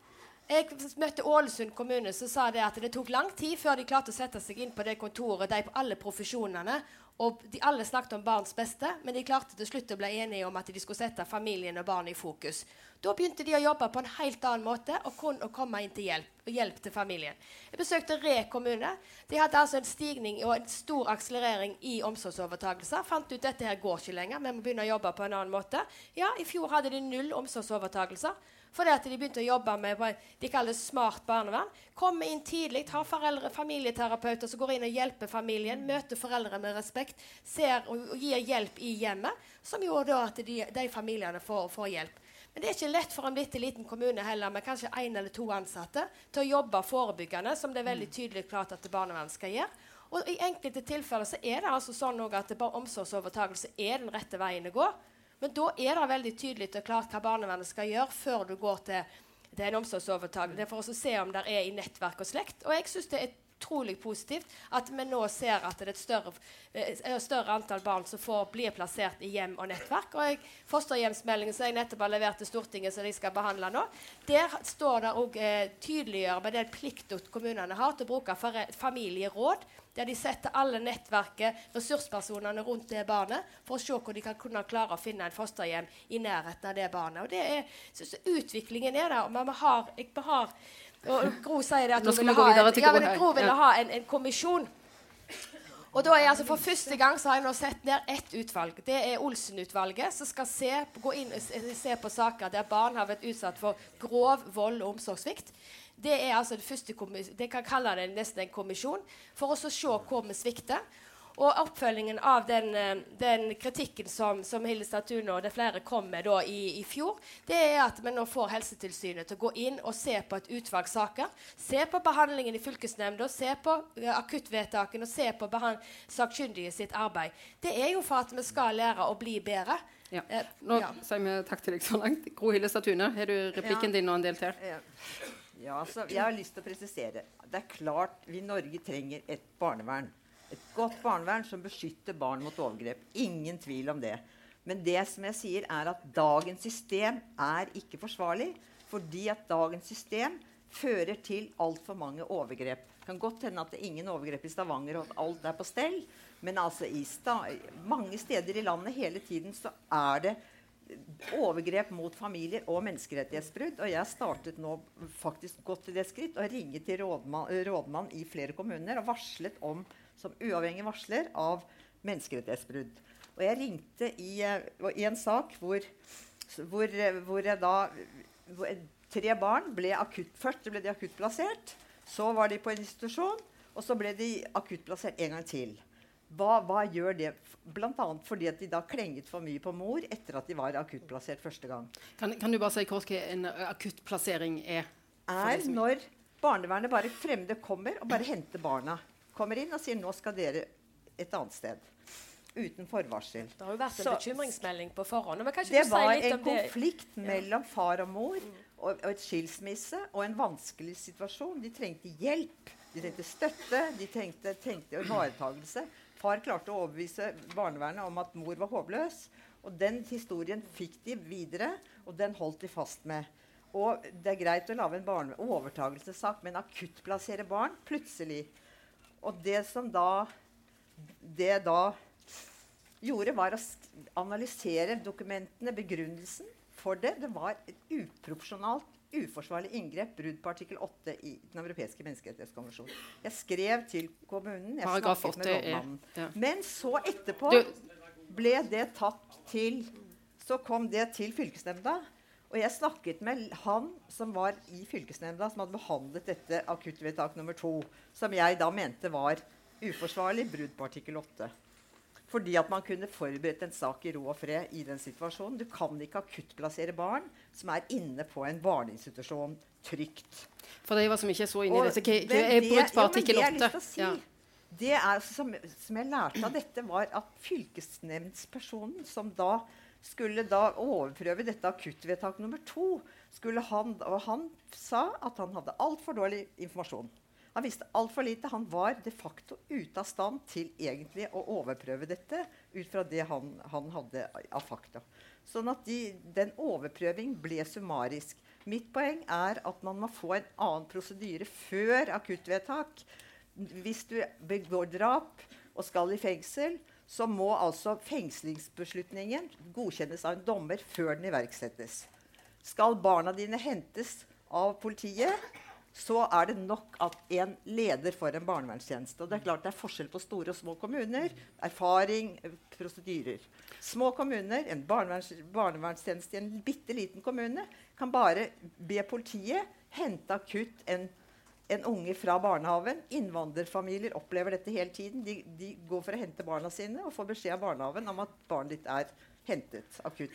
Jeg møtte Ålesund kommune som sa det at det tok lang tid før de klarte å sette seg inn på det kontoret, de på alle profesjonene, og de alle snakket om barns beste, men de klarte til slutt å bli enige om at de skulle sette familien og barnet i fokus. Da begynte de å jobbe på en helt annen måte og kun å komme inn til hjelp, og hjelp til familien. Jeg besøkte Re kommune. De hadde altså en stigning og en stor akselerering i omsorgsovertakelser. Fant ut dette her går ikke lenger, vi må begynne å jobbe på en annen måte. Ja, I fjor hadde de null omsorgsovertakelser. Fordi at de begynte å jobbe med de kaller det smart barnevern. Komme inn tidlig, ha foreldre, familieterapeuter som går inn og hjelper familien. Møter foreldre med respekt. Ser og, og gir hjelp i hjemmet. Som gjorde at de, de familiene får, får, hjelp. Men det er ikke lett for en bitte liten kommune heller med kanskje én eller to ansatte til å jobbe forebyggende, som det er veldig tydelig klart at barnevernet skal gjøre. Og I enkelte tilfeller så er det altså sånn at omsorgsovertakelse er den rette veien å gå. Men da er det veldig tydelig og klart hva barnevernet skal gjøre før du går til, til en omsorgsovertakelse. Det er for å se om det er i nettverk og slekt. Og jeg synes det er utrolig positivt at vi nå ser at det er et større, et større antall barn som får, blir plassert i hjem og nettverk. Og jeg, Fosterhjemsmeldingen som jeg nettopp har levert til Stortinget, som de skal behandle nå, der står det òg eh, tydeliggjør med den plikten kommunene har til å bruke familieråd der de setter alle nettverket, ressurspersonene rundt det barnet, for å se hvor de kan kunne klare å finne en fosterhjem i nærheten av det barnet. Og det er, synes, Utviklingen er der. og vi har, jeg, har og Gro sier det at hun ville ha, en, ja, Gro ville ha en, en, kommisjon. Og da er altså For første gang så har jeg nå sett ned ett utvalg. Det er Olsen-utvalget, som skal se, gå inn, se på saker der barn har vært utsatt for grov vold og omsorgssvikt. Det er altså det første Det kan kalle det nesten en kommisjon for å se hvor vi svikter. Og oppfølgingen av den, eh, den kritikken som, som Hilde Statune og det flere kom med da i, i, fjor, det er at vi nå får Helsetilsynet til å gå inn og se på et utvalg saker. Se på behandlingen i fylkesnemnda, se på uh, akuttvedtakene og se på sakkyndige sitt arbeid. Det er jo for at vi skal lære å bli bedre. Ja. Eh, nå ja. sier vi takk til deg så langt. Gro Hilde Statune, har du replikken ja. din og en del til? Ja. Ja, altså, jeg har lyst til å presisere. Det er klart vi i Norge trenger et barnevern. Et godt barnevern som beskytter barn mot overgrep. Ingen tvil om det. Men det som jeg sier er at dagens system er ikke forsvarlig. Fordi at dagens system fører til altfor mange overgrep. Det kan godt hende at det er ingen overgrep i Stavanger, og at alt er på stell. Men altså i mange steder i landet hele tiden så er det overgrep mot familier og menneskerettighetsbrudd. Og jeg startet nå faktisk godt til det skritt og ringet til rådmann, rådmann, i flere kommuner og varslet om, som uavhengig varsler av menneskerettighetsbrudd. Og jeg ringte i, uh, i en sak hvor, hvor, hvor, jeg da hvor Tre barn ble akutt, Først ble de akuttplassert. Så var de på en institusjon. Og så ble de akuttplassert en gang til. Hva, hva, gjør det? Bl.a. fordi at de da klenget for mye på mor etter at de var akuttplassert første gang. Kan, kan du bare si kort hva en akuttplassering er? Er når barnevernet bare fremmede kommer og bare henter barna. Kommer inn og sier 'nå skal dere et annet sted'. Uten forvarsel. Det har jo vært en Så, bekymringsmelding på forhånd. det var si en konflikt det? mellom far og mor og, og et skilsmisse og en vanskelig situasjon. De trengte hjelp. De trengte støtte, de trengte, trengte ivaretagelse. Far klarte å overbevise barnevernet om at mor var håpløs. Og den historien fikk de videre, og den holdt de fast med. Og det er greit å lage en overtagelsessak, men akuttplassere barn plutselig. Og det som da Det da gjorde, var å analysere dokumentene, begrunnelsen for det. Det var et uproporsjonalt uforsvarlig inngrep, brudd på artikkel 8 i Den europeiske menneskerettighetskonvensjonen. Jeg skrev til kommunen. Jeg Paragraf snakket med rådmannen. Ja. Men så etterpå ble det tatt til Så kom det til fylkesnemnda. Og jeg snakket med han som var i fylkesnemnda, som hadde behandlet dette akuttvedtak nummer to, som jeg da mente var uforsvarlig brudd på artikkel 8. Fordi at man kunne forberedt en sak i ro og fred i den situasjonen. Du kan ikke akuttplassere barn som er inne på en barneinstitusjon trygt. For de som ikke er så inne i dette, hva er brudd på artikkel 8? Si, ja. Det er, som, som, jeg lærte av dette, var at fylkesnemndspersonen som da skulle da overprøve dette akuttvedtak nummer to, han, og han sa at han hadde altfor dårlig informasjon. Han visste altfor lite. Han var de facto ute av stand til egentlig å overprøve dette ut fra det han, han hadde av fakta. Sånn at de, den overprøving ble summarisk. Mitt poeng er at man må få en annen prosedyre før akuttvedtak. Hvis du begår drap og skal i fengsel, så må altså fengslingsbeslutningen godkjennes av en dommer før den iverksettes. Skal barna dine hentes av politiet, så er det nok at en leder for en barnevernstjeneste. Og det er klart det er forskjell på store og små kommuner. Erfaring, prosedyrer. Små kommuner, en barneverns barnevernstjeneste i en bitte liten kommune, kan bare be politiet hente akutt en, en unge fra barnehagen. Innvandrerfamilier opplever dette hele tiden. De, de går for å hente barna sine og får beskjed av barnehagen om at barnet ditt er hentet akutt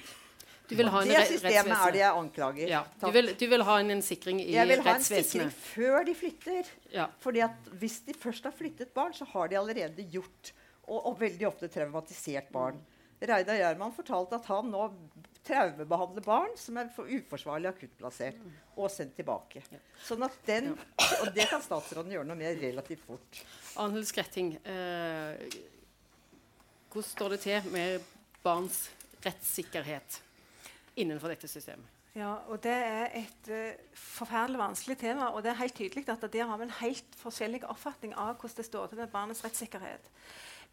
det systemet er det jeg anklager. Ja. Du, vil, du, vil, ha en, en sikring i rettsvesenet? Jeg vil ha en sikring før de flytter. Ja. Fordi at Hvis de først har flyttet barn, så har de allerede gjort og, og veldig ofte traumatisert barn. Reidar Gjerman fortalte at han nå traumebehandler barn som er for uforsvarlig akuttplassert, og sendt tilbake. Sånn at den, Og det kan statsråden gjøre noe med relativt fort. Anhild Skretting, eh, hvordan står det til med barns rettssikkerhet? Innenfor dette systemet. Ja, og Det er et uh, forferdelig vanskelig tema. og det er helt tydelig at Der har vi en helt forskjellig oppfatning av hvordan det står til med barnets rettssikkerhet.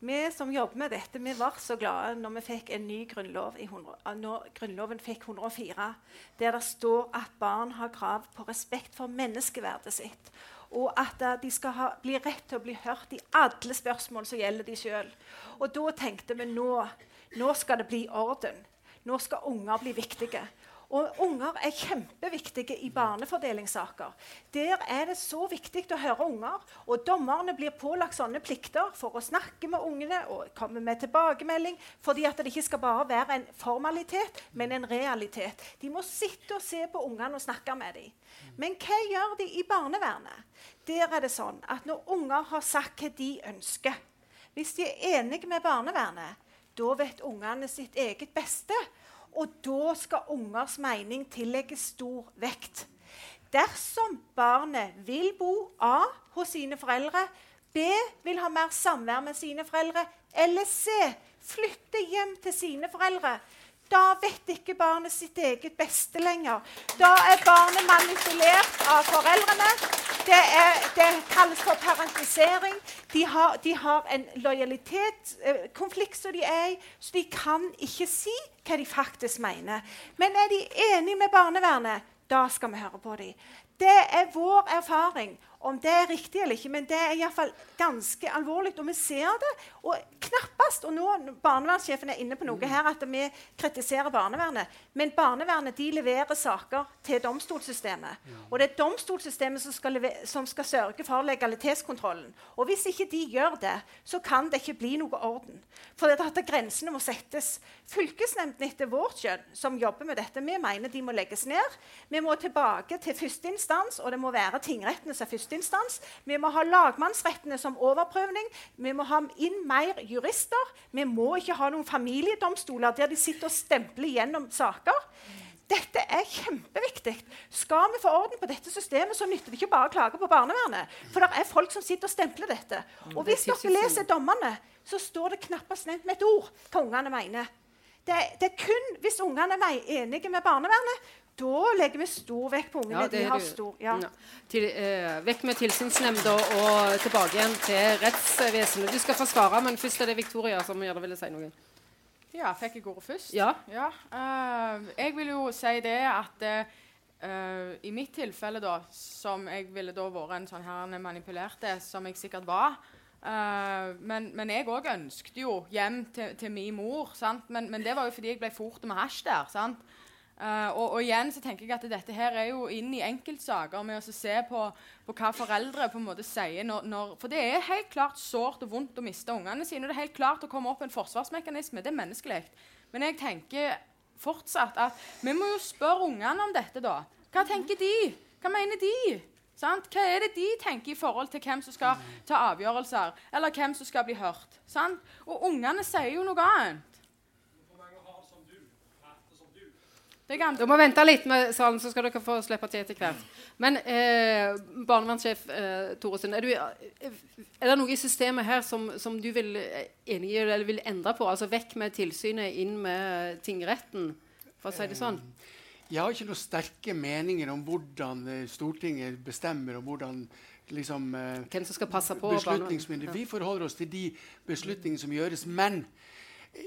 Vi som jobber med dette, vi var så glade når vi fikk en ny grunnlov i 100, når Grunnloven fikk 104, der det står at barn har krav på respekt for menneskeverdet sitt. Og at uh, de skal ha, bli rett til å bli hørt i alle spørsmål som gjelder de sjøl. Og da tenkte vi nå, nå skal det bli orden. Nå skal unger bli viktige. Og unger er kjempeviktige i barnefordelingssaker. Der er det så viktig å høre unger. Og dommerne blir pålagt sånne plikter for å snakke med ungene og komme med tilbakemelding. Fordi at det ikke skal bare være en formalitet, men en realitet. De må sitte og se på ungene og snakke med dem. Men hva gjør de i barnevernet? Der er det sånn at når unger har sagt hva de ønsker Hvis de er enige med barnevernet, da vet ungene sitt eget beste. Og da skal ungers mening tillegges stor vekt. Dersom barnet vil bo A hos sine foreldre, B vil ha mer samvær med sine foreldre, eller C flytte hjem til sine foreldre, da vet ikke barnet sitt eget beste lenger. Da er barnet manipulert av foreldrene. Det, er, det kalles for parentisering. De har, de har en lojalitetskonflikt som de er i, så de kan ikke si hva de faktisk mener. Men er de enige med barnevernet, da skal vi høre på dem. Det er vår erfaring. Om det er riktig eller ikke, men det er iallfall ganske alvorlig. Og vi ser det. Og knappest Og nå barnevernssjefen er inne på noe her, at vi kritiserer barnevernet. Men barnevernet de leverer saker til domstolssystemet. Og det er domstolssystemet som skal, som skal sørge for legalitetskontrollen. Og hvis ikke de gjør det, så kan det ikke bli noe orden. For det er at grensene må settes. Fylkesnemndene etter vårt kjønn som jobber med dette, vi mener de må legges ned. Vi må tilbake til første instans, og det må være tingrettene som er første førsteinstans. Vi må ha lagmannsrettene som overprøvning. Vi må ha inn mer jurister. Vi må ikke ha noen familiedomstoler der de sitter og stempler gjennom saker. Dette er kjempeviktig. Skal vi få orden på dette systemet, så nytter det ikke bare å klage på barnevernet. For det er folk som sitter og stempler dette. Og hvis dere leser dommene, så står det knappest nevnt med et ord hva ungene mener. Det, det, er kun hvis ungene er enige med barnevernet, da legger vi stor vekt på ungene. Ja, de har stor, ja. Ja. Til, eh, vekk med tilsynsnemnda og tilbake igjen til rettsvesenet. Du skal få svare, men først er det Victoria som gjerne ville si noe. Ja, fikk jeg ordet først? Ja. ja. Uh, jeg vil jo si det at uh, i mitt tilfelle, da, som jeg ville da vært en sånn her manipulerte, som jeg sikkert var uh, men, men, jeg òg ønsket jo hjem til, til min mor. Men, men, det var jo fordi jeg ble fort med hasj der. sant? Uh, og, og, igjen så tenker jeg at dette her er jo inn i enkeltsaker med å se på, på, hva foreldre på en måte sier. Når, når, for det er helt klart sårt og vondt å miste ungene sine. og Det er helt klart å komme opp en forsvarsmekanisme. Det er menneskelig. Men jeg tenker fortsatt at vi må jo spørre ungene om dette, da. Hva tenker de? Hva mener de? Sant? Hva er det de tenker i forhold til hvem som skal ta avgjørelser, eller hvem som skal bli hørt? Sant? Og ungene sier jo noe annet. Du må vente litt med salen, så skal dere få slippe til etter hvert. Men eh, barnevernssjef eh, Thoresen, er, eh, er, det noe i systemet her som, som du vil, eh, enig eller vil endre på? Altså vekk med tilsynet, inn med tingretten, for å si det sånn? Jeg har ikke noen sterke meninger om hvordan Stortinget bestemmer, og hvordan liksom, Hvem som skal passe på beslutningsmyndighet. Vi forholder oss til de beslutningene som gjøres. Men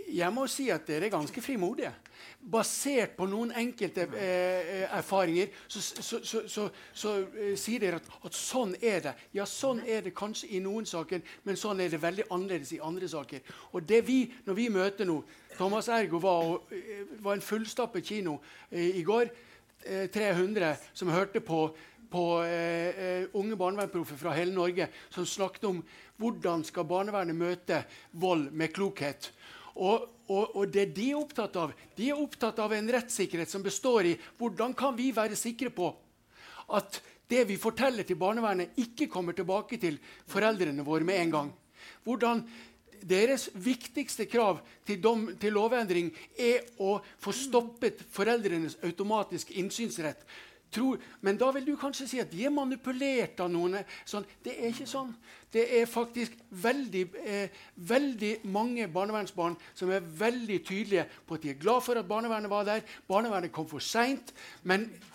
jeg må si at dere er ganske frimodige. Basert på noen enkelte eh, eh erfaringer så, så, så, så eh, sier dere at, at, sånn er det. Ja, sånn er det kanskje i noen saker, men sånn er det veldig annerledes i andre saker. Og det vi, når vi møter nå Thomas Ergo var, og, eh, var en fullstappet kino eh, i går. 300 som hørte på på eh, unge barnevernsproffer fra hele Norge som snakket om hvordan skal barnevernet møte vold med klokhet. Og, og, og, det de er opptatt av, de er opptatt av en rettssikkerhet som består i hvordan kan vi være sikre på at det vi forteller til barnevernet, ikke kommer tilbake til foreldrene våre med en gang. Hvordan deres viktigste krav til, dom, til lovendring er å få stoppet foreldrenes automatiske innsynsrett. Tror, men da vil du kanskje si at de er manipulert av noen. Sånn. Det er ikke sånn. Det er faktisk veldig, eh, veldig mange barnevernsbarn som er veldig tydelige på at de er glad for at barnevernet var der. Barnevernet kom for seint,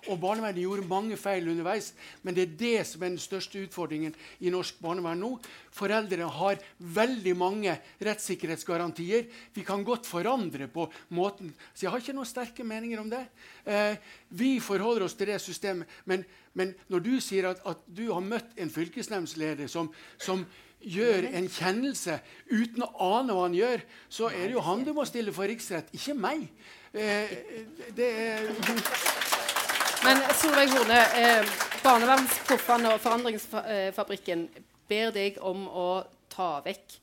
og barnevernet gjorde mange feil underveis. Men det er det som er den største utfordringen i norsk barnevern nå. Foreldrene har veldig mange rettssikkerhetsgarantier. Vi kan godt forandre på måten. Så jeg har ikke noen sterke meninger om det. Eh, vi forholder oss til det systemet. men men når du sier at, at du har møtt en fylkesnemndsleder som, som, gjør en kjennelse uten å ane hva han gjør, så er det jo han du må stille for riksrett, ikke meg. Eh, det er Men Solveig Horne, eh, Barnevernsproffene og Forandringsfabrikken ber deg om å ta vekk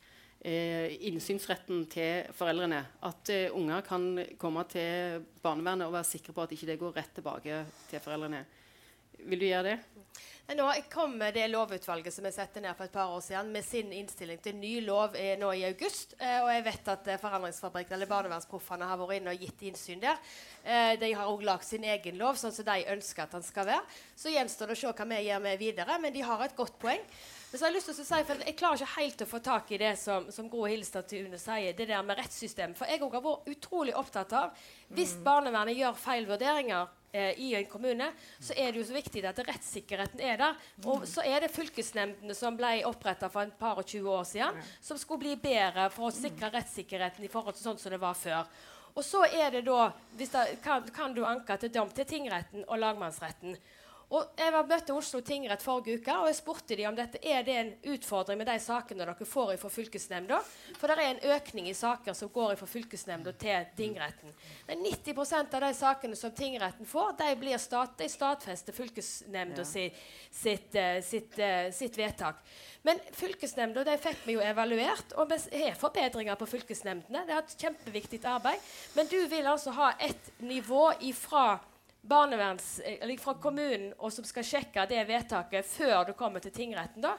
eh, innsynsretten til foreldrene. At eh, unger kan komme til barnevernet og være sikre på at ikke det går rett tilbake til foreldrene. Vil du gjøre det? Nå kom det lovutvalget som jeg satte ned for et par år siden, med sin innstilling til ny lov nå i august. Eh, og jeg vet at eh, Forandringsfabrikken eller Barnevernsproffene har vært inne og gitt innsyn der. Eh, de har òg lagd sin egen lov, sånn som de ønsker at den skal være. Så gjenstår det å se hva vi gjør med videre, men de har et godt poeng. Men så har Jeg lyst til å si, for jeg klarer ikke helt å få tak i det som, som Gro Hilstad Tune sier, det der med rettssystemet. For jeg òg har vært utrolig opptatt av hvis mm. barnevernet gjør feil vurderinger eh, i en kommune, så er det jo så viktig at rettssikkerheten er der. Og så er det fylkesnemndene som ble oppretta for en par og 20 år siden, som skulle bli bedre for å sikre rettssikkerheten i forhold til sånn som det var før. Og så er det da, det, kan, kan, du anke til dom til tingretten og lagmannsretten. Og Jeg var møtte Oslo tingrett forrige uke og jeg spurte de om dette er det en utfordring med de sakene dere får fra fylkesnemnda. For det er en økning i saker som går fra fylkesnemnda til tingretten. Men 90 av de sakene som tingretten får, de blir stat, de stadfester fylkesnemnda ja. sitt, sitt, eh, sitt, eh, sitt, vedtak. Men fylkesnemnda fikk vi jo evaluert, og vi har forbedringer på fylkesnemndene. Det er et kjempeviktig arbeid. Men du vil altså ha et nivå ifra barneverns, eller fra kommunen og som skal sjekke det vedtaket før du kommer til tingretten. da?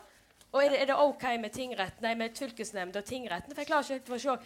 Og er det, er det OK med tingretten, nei, med fylkesnemnda og tingretten? For jeg klarer ikke å se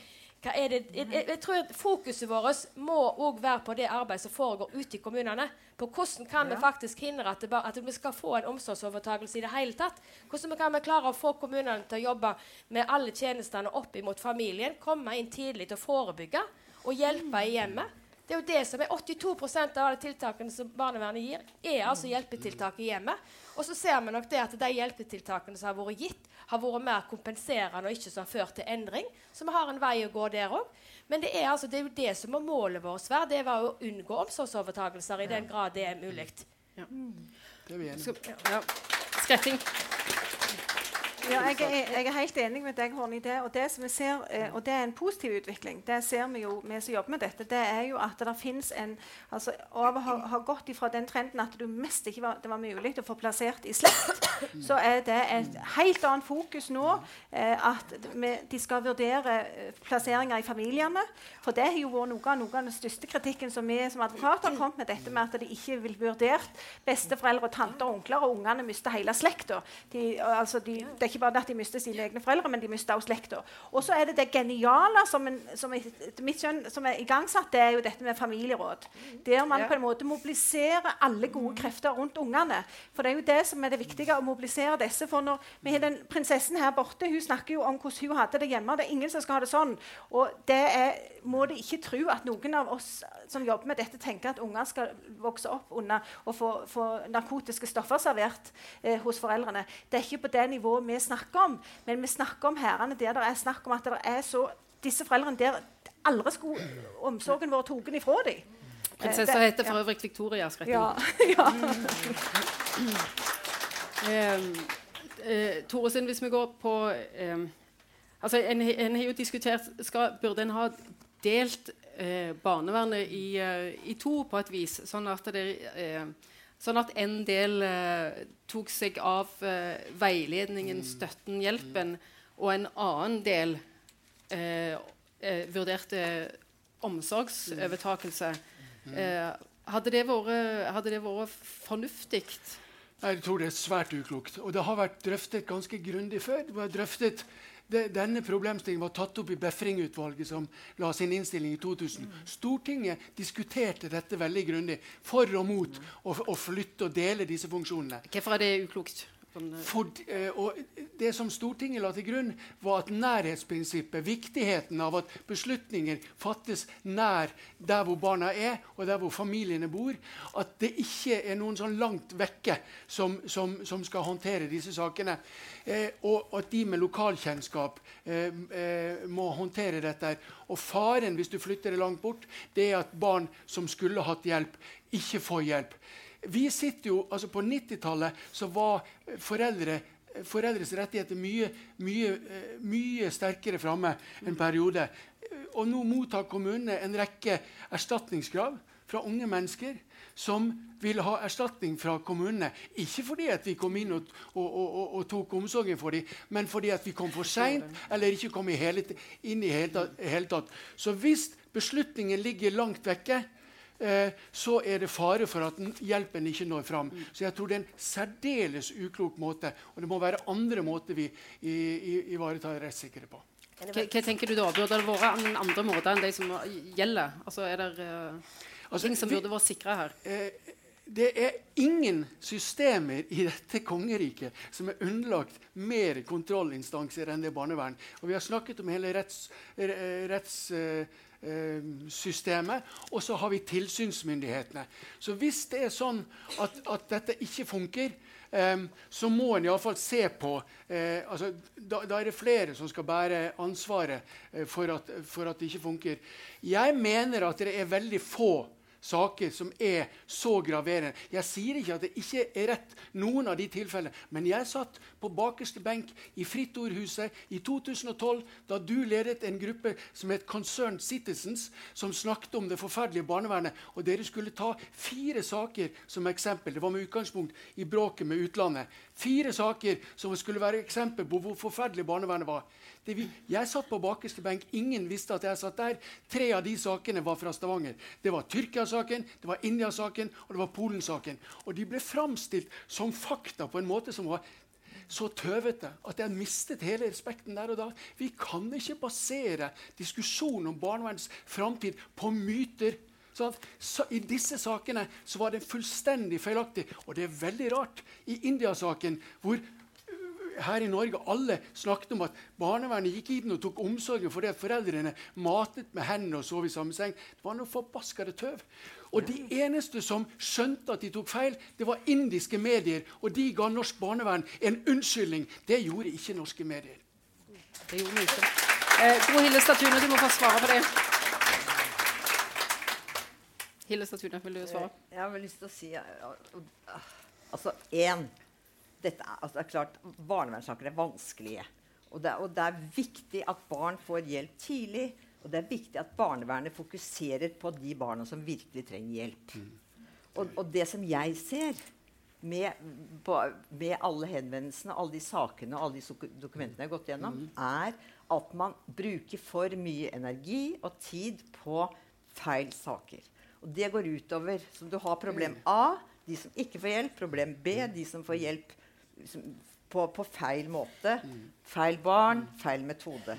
hva er det, jeg, jeg, tror Fokuset vårt må òg være på det arbeidet som foregår ute i kommunene. På hvordan kan ja. vi faktisk hindre at, det, at, vi skal få en omsorgsovertakelse i det hele tatt. Hvordan kan vi klare å få kommunene til å jobbe med alle tjenestene opp mot familien. Komme inn tidlig til å forebygge og hjelpe i hjemmet. Det er jo det som er 82% av alle tiltakene som barnevernet gir, er altså hjelpetiltak i hjemmet. Og så ser vi nok det at de hjelpetiltakene som har vært gitt, har vært mer kompenserende og ikke som har ført til endring. Så vi har en vei å gå der òg. Men det er, altså, det er jo det som må målet vårt være. Det var å unngå omsorgsovertakelser i den grad det er mulig. Ja. Det er vi enige om. Ja. Skretting. Ja, jeg, er, jeg, er, helt enig med deg Horne, i det. Og det, ser, eh, og det er en positiv utvikling. Det ser vi jo, vi som jobber med dette. Det er jo at det finnes en altså, Av å ha, gått ifra den trenden at du mest ikke var, det var mulig å få plassert i slekt, så er det et helt annet fokus nå. Eh, at de skal vurdere eh, plasseringer i familiene. For det har jo vært noe noe av den største kritikken som vi som advokater har kommet med dette med at de ikke vil vurdert besteforeldre, tanter og onkler, og ungene mister hele slekta. De, altså de, det er ikke bare at de mister sine egne foreldre, men de mister også slekta. Og så er det det geniale som, en, som, mitt skjønn, som er igangsatt, det er jo dette med familieråd. Der man ja. på en måte mobiliserer alle gode krefter rundt ungene. For det er jo det som er det viktige, å mobilisere disse. For når vi har den prinsessen her borte, hun snakker jo om hvordan hun hadde det hjemme. Det er ingen som skal ha det sånn. Og det er, må de ikke tro at noen av oss som jobber med dette, tenker at unger skal vokse opp under og få, få narkotiske stoffer servert eh, hos foreldrene. Det er ikke på det nivået vi snakker om. Men vi snakker om herrene der det er snakk om at det er så disse foreldrene der aldri skulle omsorgen vår tatt ifra dem. Prinsessa heter for øvrig Victoria Skretten. Ja. ja. um, uh, Tore hvis vi går på um, altså en, en, har jo diskutert skal, Burde en ha delt uh, barnevernet i, uh, i, to på et vis, sånn at det Sånn at en del eh, tok seg av eh, veiledningen, mm. støtten, hjelpen, og en annen del eh, eh vurderte omsorgsovertakelse. Mm. Eh, hadde, det vært, vært fornuftig? Jeg tror det er svært uklokt. Og det har vært drøftet ganske grundig før. Det var drøftet det, denne problemstillingen var tatt opp i Befring-utvalget, som la sin innstilling i 2000. Stortinget diskuterte dette veldig grundig, for og mot å, flytte og dele disse funksjonene. Hvorfor er det uklokt? For, eh, og det som Stortinget la til grunn, var at nærhetsprinsippet, viktigheten av at beslutninger fattes nær der hvor barna er, og der hvor familiene bor, at det ikke er noen sånn langt vekke som, som, som skal håndtere disse sakene. Eh, og at de med lokalkjennskap eh, eh, må håndtere dette. Og faren hvis du flytter det langt bort, det er at barn som skulle hatt hjelp, ikke får hjelp vi sitter jo, altså På 90-tallet så var foreldre, foreldres rettigheter mye, mye, eh, mye sterkere framme en periode. Og nå mottar kommunene en rekke erstatningskrav fra unge mennesker som vil ha erstatning fra kommunene. Ikke fordi at vi kom inn og, og, og, og tok omsorgen for dem, men fordi at vi kom for seint eller ikke kom i hele, inn i hele, hele tatt. Så hvis beslutningen ligger langt vekke, eh, så er det fare for at hjelpen ikke når fram. Så jeg tror det er en særdeles uklok måte. Og det må være andre måter vi ivaretar rettssikkerhet på. Hva, hva, tenker du da? Burde det vært en andre måter enn de som gjelder? Altså, er det uh, altså, ting som burde vært sikra her? Eh, det er ingen systemer i dette kongeriket som er underlagt mer kontrollinstanser enn det barnevern. Og vi har snakket om hele retts... retts uh, Eh, systemet, og så har vi tilsynsmyndighetene. Så hvis det er sånn at, at dette ikke funker, um, så må en iallfall se på uh, altså, da, da, er det flere som skal bære ansvaret uh, for, at, for, at, det ikke funker. Jeg mener at det er veldig få saker som er så graverende. Jeg sier ikke at det ikke er rett, noen av de tilfellene. Men jeg satt på bakerste benk i Fritt Ordhuset i 2012 da du ledet en gruppe som het Concerned Citizens, som snakket om det forferdelige barnevernet. Og dere skulle ta fire saker som eksempel. Det var med utgangspunkt i bråket med utlandet. Fire saker som skulle være eksempel på hvor forferdelig barnevernet var. Vi, jeg satt på bakerste benk. Ingen visste at jeg satt der. Tre av de sakene var fra Stavanger. Det var Tyrkia-saken, det var India-saken og det var Polen-saken. Og de ble framstilt som fakta på en måte som var så tøvete at jeg mistet hele respekten der og da. Vi kan ikke basere diskusjonen om barnevernets framtid på myter. Sånn så I disse sakene så var det fullstendig feilaktig. Og det er veldig rart. I India-saken, hvor her i Norge alle snakket om at barnevernet gikk inn og tok omsorgen fordi at foreldrene matet med hendene og sov i samme seng. Det var noe forbaskede tøv. Og de eneste som skjønte at de tok feil, det var indiske medier. Og de ga norsk barnevern en unnskyldning. Det gjorde ikke norske medier. Det gjorde ikke. Eh, Gro Hille Statune, du må få svare på det. Hille Statune, vil du svare? Eh, jeg har lyst til å si eh, Altså, én dette er, altså, det er klart, Barnevernssaker er vanskelige. Og det, og det, er viktig at barn får hjelp tidlig. Og det er viktig at barnevernet fokuserer på de barna som virkelig trenger hjelp. Mm. Og, og, det som jeg ser med, med, alle henvendelsene, alle de sakene og alle de dokumentene jeg har gått gjennom, mm. er at man bruker for mye energi og tid på feil saker. Og det går utover Så du har problem mm. A, de som ikke får hjelp. Problem B, de som får hjelp på, på, feil måte. Feil barn, feil metode.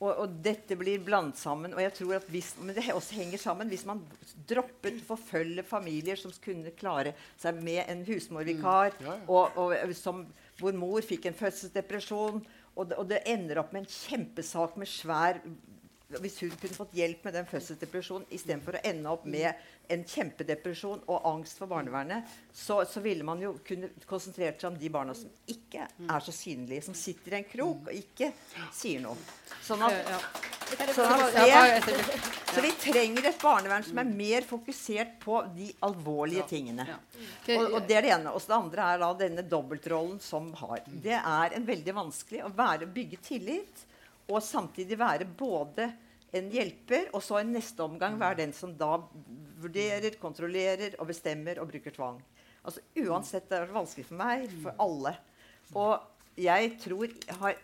Og, og, dette blir blandet sammen. og jeg tror at hvis, Men det også henger sammen. Hvis man droppet å forfølge familier som kunne klare seg med en husmorvikar, mm. ja, ja. Og, og, som, hvor mor fikk en fødselsdepresjon, og det, og det ender opp med en kjempesak med svær hvis hun kunne fått hjelp med den fødselsdepresjonen istedenfor å ende opp med en kjempedepresjon og angst for barnevernet, så, så, ville man jo kunne konsentrert seg om de barna som ikke er så synlige, som sitter i en krok og ikke sier noe. Sånn at, sånn at det, så vi trenger et barnevern som er mer fokusert på de alvorlige tingene. Og, og det er det ene. Og det andre er da denne dobbeltrollen som har. Det er en veldig vanskelig å være, bygge tillit og samtidig være både en hjelper, og så i neste omgang være den som da vurderer, kontrollerer og bestemmer og bruker tvang. Altså Uansett, det er vanskelig for meg, for alle. Og jeg tror har,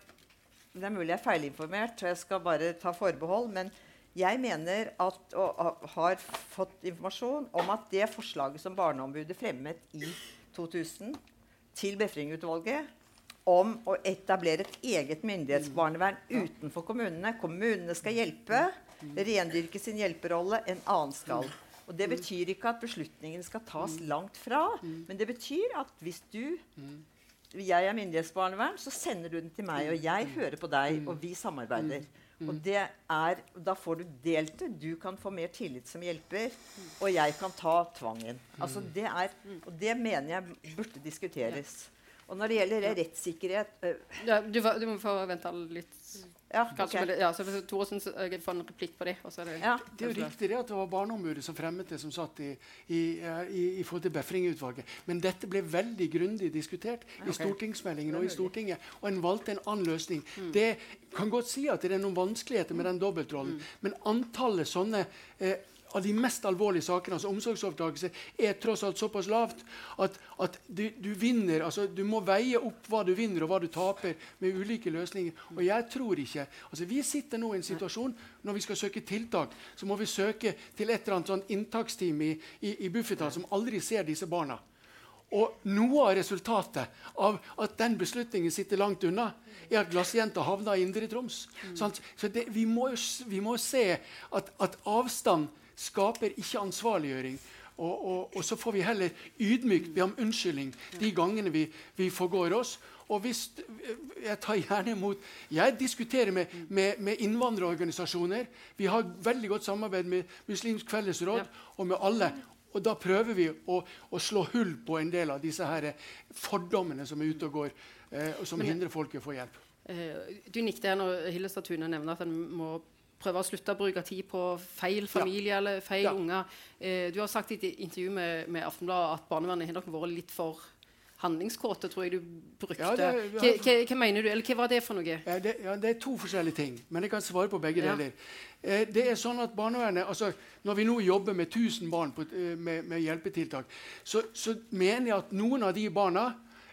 Det er mulig jeg er feilinformert, og jeg skal bare ta forbehold. Men jeg mener at, og har fått informasjon om at det forslaget som Barneombudet fremmet i 2000 til Befring-utvalget, om å etablere et eget myndighetsbarnevern utenfor kommunene. Kommunene skal hjelpe, rendyrke sin hjelperolle, en annen skal. Og Det betyr ikke at beslutningene skal tas langt fra, men det betyr at hvis du jeg er myndighetsbarnevern, så sender du den til meg, og jeg hører på deg, og vi samarbeider. Og det er, Da får du delt det. Du kan få mer tillit som hjelper, og jeg kan ta tvangen. Altså det er, og det mener jeg burde diskuteres. Og når det gjelder rettssikkerhet ja, du, du, må få vente litt. Ja, okay. ja, så Thoresen får en replikk på det. det, ja. det er jo riktig det at det var Barneombudet som fremmet det, som satt i, i, i, i forhold til Befring-utvalget. Men dette ble veldig grundig diskutert okay. i stortingsmeldingen og i Stortinget. Og en valgte en annen løsning. Mm. Det kan godt si at det er noen vanskeligheter med den dobbeltrollen, mm. men antallet sånne eh, av de mest alvorlige sakene, altså omsorgsovertakelse, er tross alt såpass lavt at, at du, du, vinner, altså du må veie opp hva du vinner og hva du taper med ulike løsninger. Og jeg tror ikke, altså Vi sitter nå i en situasjon når vi skal søke tiltak, så må vi søke til et eller annet sånn inntaksteam i, i, i Bufetat som aldri ser disse barna. Og noe av resultatet av at den beslutningen sitter langt unna, er at glassjenta havna i Indre Troms. Mm. Så det, vi, må vi må se at, at avstand skaper ikke ansvarliggjøring. Og, og, og, så får vi heller ydmykt be om unnskyldning de gangene vi, vi forgår oss. Og hvis, Jeg tar gjerne imot Jeg diskuterer med, med, med, innvandrerorganisasjoner. Vi har veldig godt samarbeid med Muslimsk Fellesråd og med alle. Og da prøver vi å, å, slå hull på en del av disse her fordommene som er ute og går, eh, og som hindrer folk i å få hjelp. Eh, du nikket når Hillestad Tune nevner at en må prøve å slutte å bruke tid på feil familie ja. eller feil ja. unger. Eh, du har sagt i et intervju med, med Aftenbladet at barnevernet har nok vært litt for handlingskåte, tror jeg du brukte. Ja, det, hva, hva, mener du, eller hva var det for noe? Ja, det, ja, det, er to forskjellige ting, men jeg kan svare på begge deler. Eh, det er sånn at barnevernet, altså Når vi nå jobber med 1000 barn på, eh, med, med, hjelpetiltak, så, så mener jeg at noen av de barna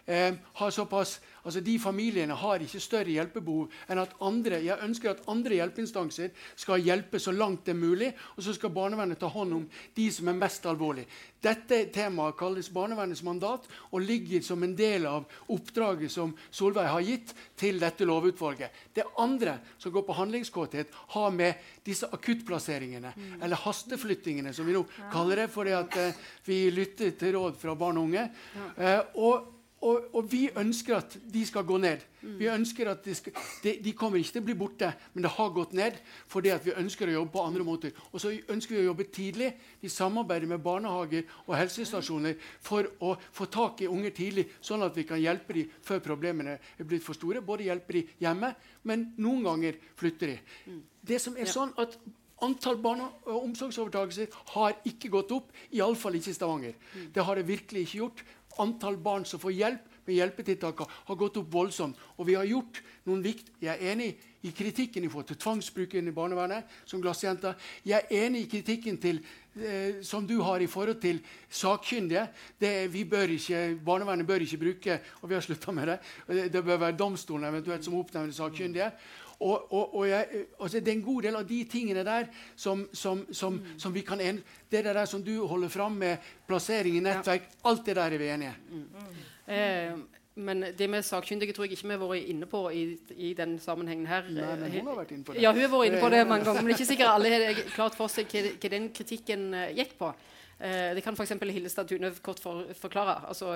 eh, har såpass Altså, De familiene har ikke større hjelpebehov enn at andre jeg ønsker at andre hjelpeinstanser skal hjelpe så langt det er mulig, og så skal barnevernet ta hånd om de som er mest alvorlige. Dette temaet kalles barnevernets mandat og ligger som en del av oppdraget som Solveig har gitt til dette lovutvalget. Det andre, som går på handlingskåthet, har med disse akuttplasseringene, mm. eller hasteflyttingene, som vi nå kaller det, fordi at eh, vi lytter til råd fra barn og unge. Ja. Eh, og og, og, vi ønsker at de skal gå ned. Vi ønsker at de, skal, de, de, kommer ikke til å bli borte, men det har gått ned fordi vi ønsker å jobbe på andre måter. Og så ønsker vi å jobbe tidlig. Vi samarbeider med barnehager og helsestasjoner for å få tak i unger tidlig, sånn at vi kan hjelpe dem før problemene er blitt for store. Både hjelpe dem hjemme, men noen ganger flytter de. Det som er sånn at Antall barne- og omsorgsovertakelser har ikke gått opp, iallfall ikke i Stavanger. Det har det virkelig ikke gjort antall barn som får hjelp med hjelpetiltakene har gått opp voldsomt. Og vi har gjort noen vikt. Jeg er enig i kritikken i forhold til tvangsbruken i barnevernet som glassjenta. Jeg er enig i kritikken til, eh, som du har i forhold til sakkyndige. Det, vi bør ikke, barnevernet bør ikke bruke og vi har slutta med det, det bør være domstolen eventuelt som oppnevner sakkyndige. Og, og, og jeg, altså det er en god del av de tingene der som, som, som, som vi kan en, Det der som du holder fram med plassering i nettverk, alt det der er vi enige mm. Mm. Eh, men det med sakkyndige tror jeg ikke vi har vært inne på i, i den sammenhengen her. Nei, men hun har vært inne på det. Ja, hun har vært inne på det mange ganger. Men det er ikke sikkert alle har klart for seg hva, hva den kritikken uh, gikk på. Eh, det kan f.eks. Hillestad Tune kort for, forklare. Altså,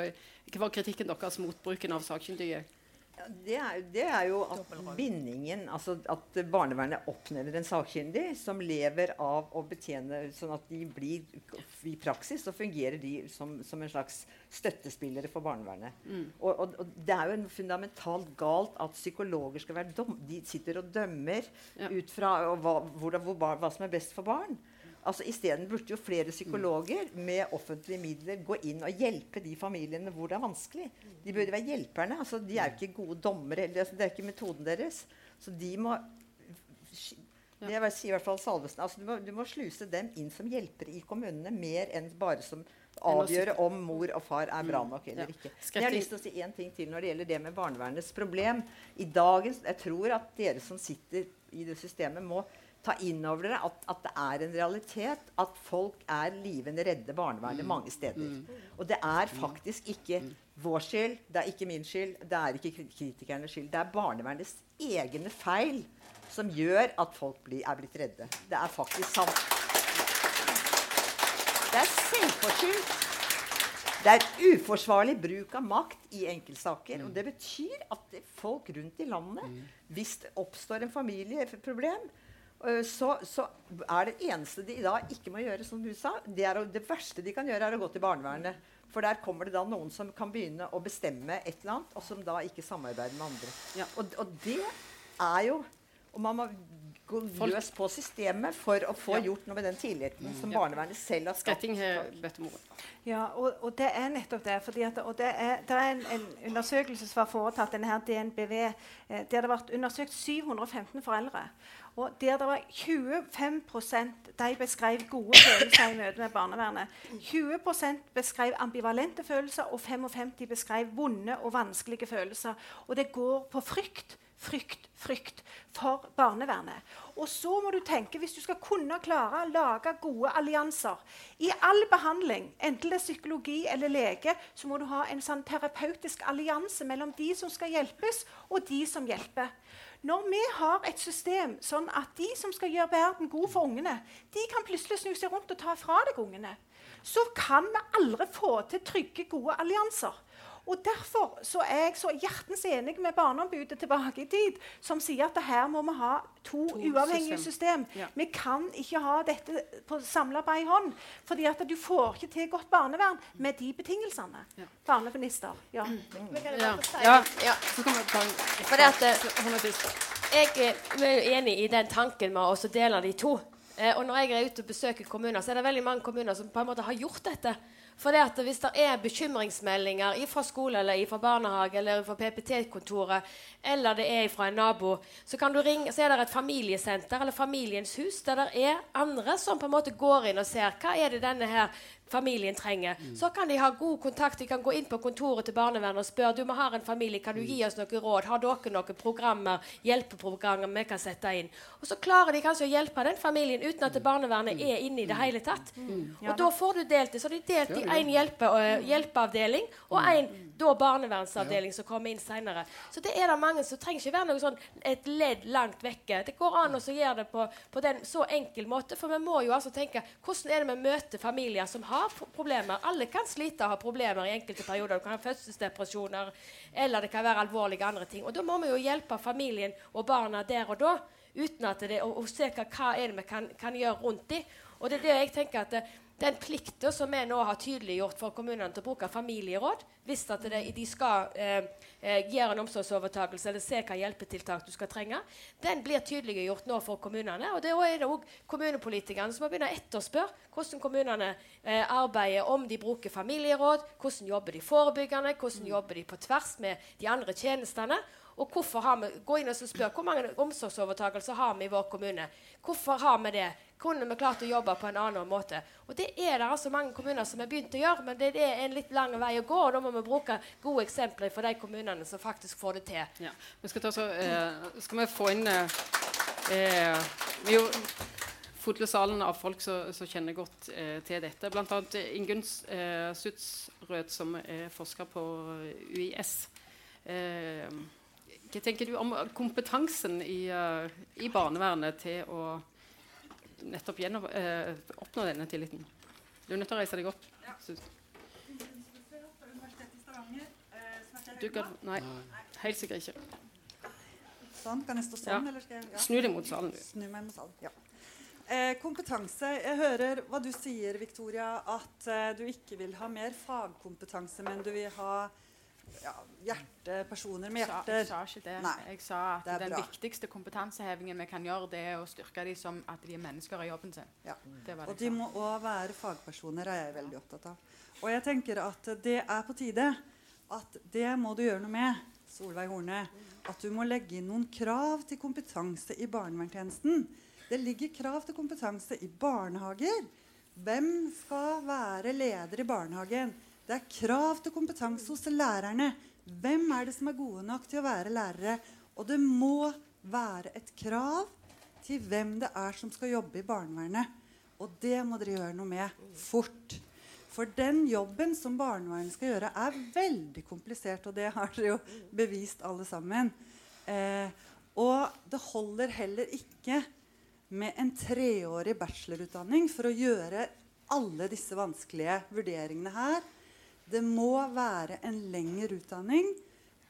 hva var kritikken deres mot bruken av sakkyndige? Det, er, det, er, jo at bindingen Altså at barnevernet oppnevner en sakkyndig som lever av å betjene Sånn at de blir I praksis så fungerer de som, som en slags støttespillere for barnevernet. Mm. Og, og, og, det er jo en fundamentalt galt at psykologer skal være dom, De sitter og dømmer ja. ut fra hva, hvor, hvor, hva som er best for barn. Altså Isteden burde jo flere psykologer med offentlige midler gå inn og hjelpe de familiene hvor det er vanskelig. De burde være hjelperne. altså De er jo ikke gode dommere. Eller, altså, det er ikke metoden deres. Så de må det jeg sier i hvert fall Salvesen, altså du, må, du må sluse dem inn som hjelpere i kommunene mer enn bare som avgjøre om mor og far er bra mm. nok eller ikke. Men jeg har lyst til å si én ting til når det gjelder det med barnevernets problem. I dagens, Jeg tror at dere som sitter i det systemet, må ta inn over dere at, at, det er en realitet at folk er livende redde barnevernet mm. mange steder. Mm. Og det er faktisk ikke mm. vår skyld, det er ikke min skyld, det er ikke kritikernes skyld. Det er barnevernets egne feil som gjør at folk blir, er blitt redde. Det er faktisk sant. Det er selvforskyldt. Det er uforsvarlig bruk av makt i enkeltsaker. Og det betyr at folk rundt i landet, hvis det oppstår en familieproblem, så, så, er det eneste de da ikke må gjøre, som du sa, det, å, det, verste de kan gjøre, er å gå til barnevernet. For der kommer det da noen som kan begynne å bestemme et eller annet, og som da ikke samarbeider med andre. Ja. Og, og, det er jo Og man må gå løs på systemet for å få ja. gjort noe med den tilliten som ja. barnevernet selv har skapt. Ja, og, og, det er nettopp det. At, og det er, det er en, en, undersøkelse som var foretatt, denne her DNBV, eh, der det vært undersøkt 715 foreldre. Og der det var 25% de beskrev gode følelser i møte med barnevernet. 20% beskrev ambivalente følelser, og 55 beskrev vonde og vanskelige følelser. Og det går på frykt, frykt, frykt for barnevernet. Og så må du tenke, hvis du skal kunne klare å lage gode allianser I all behandling, enten det er psykologi eller lege, så må du ha en sånn terapeutisk allianse mellom de som skal hjelpes, og de som hjelper. Når vi har et system sånn at de som skal gjøre verden god for ungene, de kan plutselig snu seg rundt og ta fra deg ungene, så kan vi aldri få til trygge, gode allianser. Og Derfor så er jeg så hjertens enig med Barneombudet tilbake i tid, som sier at her må vi ha to, to uavhengige system. system. Ja. Vi kan ikke ha dette på samla på ei hånd. fordi at du får ikke til godt barnevern med de betingelsene. Ja. Barneminister. Ja. Mm. ja. ja. ja. For at, jeg er enig i den tanken med å dele de to. Eh, og når jeg er ute og besøker kommuner, så er det veldig mange kommuner som på en måte har gjort dette. For det at hvis det er bekymringsmeldinger fra skole eller fra barnehage eller fra PPT-kontoret eller det er fra en nabo, så, ringe, så er det et familiesenter eller Familiens hus der det er andre som på en måte går inn og ser hva er det denne her familien trenger. Mm. Så kan de ha god kontakt. De kan gå inn på kontoret til barnevernet og spørre du må ha en familie, kan du gi oss noen råd. Har dere noen programmer, hjelpeprogrammer vi kan sette inn? Og så klarer de kanskje å hjelpe den familien uten at barnevernet mm. er inne i det hele tatt. Mm. Og da får du delt det. Så de delt i én hjelpe, hjelpeavdeling og én barnevernsavdeling som kommer inn seinere. Så det er det mange som trenger ikke være noe sånn et ledd langt vekke. Det går an å gjøre det på, på den så enkel måte. For vi må jo altså tenke hvordan er det vi møter familier som har har problemer. Alle kan slite og ha problemer i enkelte perioder. Du kan ha fødselsdepresjoner, eller det kan være alvorlige andre ting. Og Da må vi jo hjelpe familien og barna der og da, uten at det, og, og se hva, hva er det vi kan, kan gjøre rundt dem. Og det er det jeg tenker at det, den plikten som vi nå har tydeliggjort for kommunene til å bruke familieråd hvis det, de skal eh, eh, gjøre en omsorgsovertakelse eller se hva hjelpetiltak du skal trenge, den blir tydeliggjort nå for kommunene. Og det er det òg kommunepolitikerne som må begynne å etterspørre hvordan kommunene eh, arbeider, om de bruker familieråd, hvordan jobber de forebyggende, hvordan jobber de på tvers med de andre tjenestene. Og hvorfor har vi, gå inn og spør, hvor mange omsorgsovertakelser har vi i vår kommune. Hvorfor har vi det? Kunne vi klart å jobbe på en annen måte? Og Det er det altså mange kommuner som har begynt å gjøre, men det, er en litt lang vei å gå. og Da må vi bruke gode eksempler for de kommunene som faktisk får det til. Ja. Vi skal, så, eh, skal, vi få inn eh, eh jo fulle av folk som kjenner godt eh, til dette. Bl.a. Ingunn eh, Sutsrød, som er forsker på UiS. Eh, hva tenker du om kompetansen i, uh, i barnevernet til å nettopp gjennom, eh, oppnå denne tilliten? Du er nødt til å reise deg opp. Ja. Du kan, nei, helt sikkert ikke. Sånn, Kan jeg stå sånn? Ja. Eller skal jeg, ja. Snu deg mot salen. Snu meg mot salen, ja. Eh, kompetanse. Jeg hører hva du sier, Victoria, at eh, du ikke vil ha mer fagkompetanse, men du vil ha ja, hjertepersoner med hjerter. Jeg sa, ikke det. Nei, jeg sa at den bra. viktigste kompetansehevingen vi kan gjøre, det er å styrke dem som at de er mennesker i jobben sin. Ja. og de må òg være fagpersoner, er jeg veldig opptatt av. Og jeg tenker at det er på tide at det må du gjøre noe med, Solveig Horne. At du må legge inn noen krav til kompetanse i barnevernstjenesten. Det ligger krav til kompetanse i barnehager. Hvem skal være leder i barnehagen? Det er krav til kompetanse hos lærerne. Hvem er det som er gode nok til å være lærere? Og det må være et krav til hvem det er som skal jobbe i barnevernet. Og det må dere gjøre noe med fort. For den jobben som barnevernet skal gjøre, er veldig komplisert. Og det har dere jo bevist alle sammen. Eh, og det holder heller ikke med en treårig bachelorutdanning for å gjøre alle disse vanskelige vurderingene her. Det må være en lengre utdanning.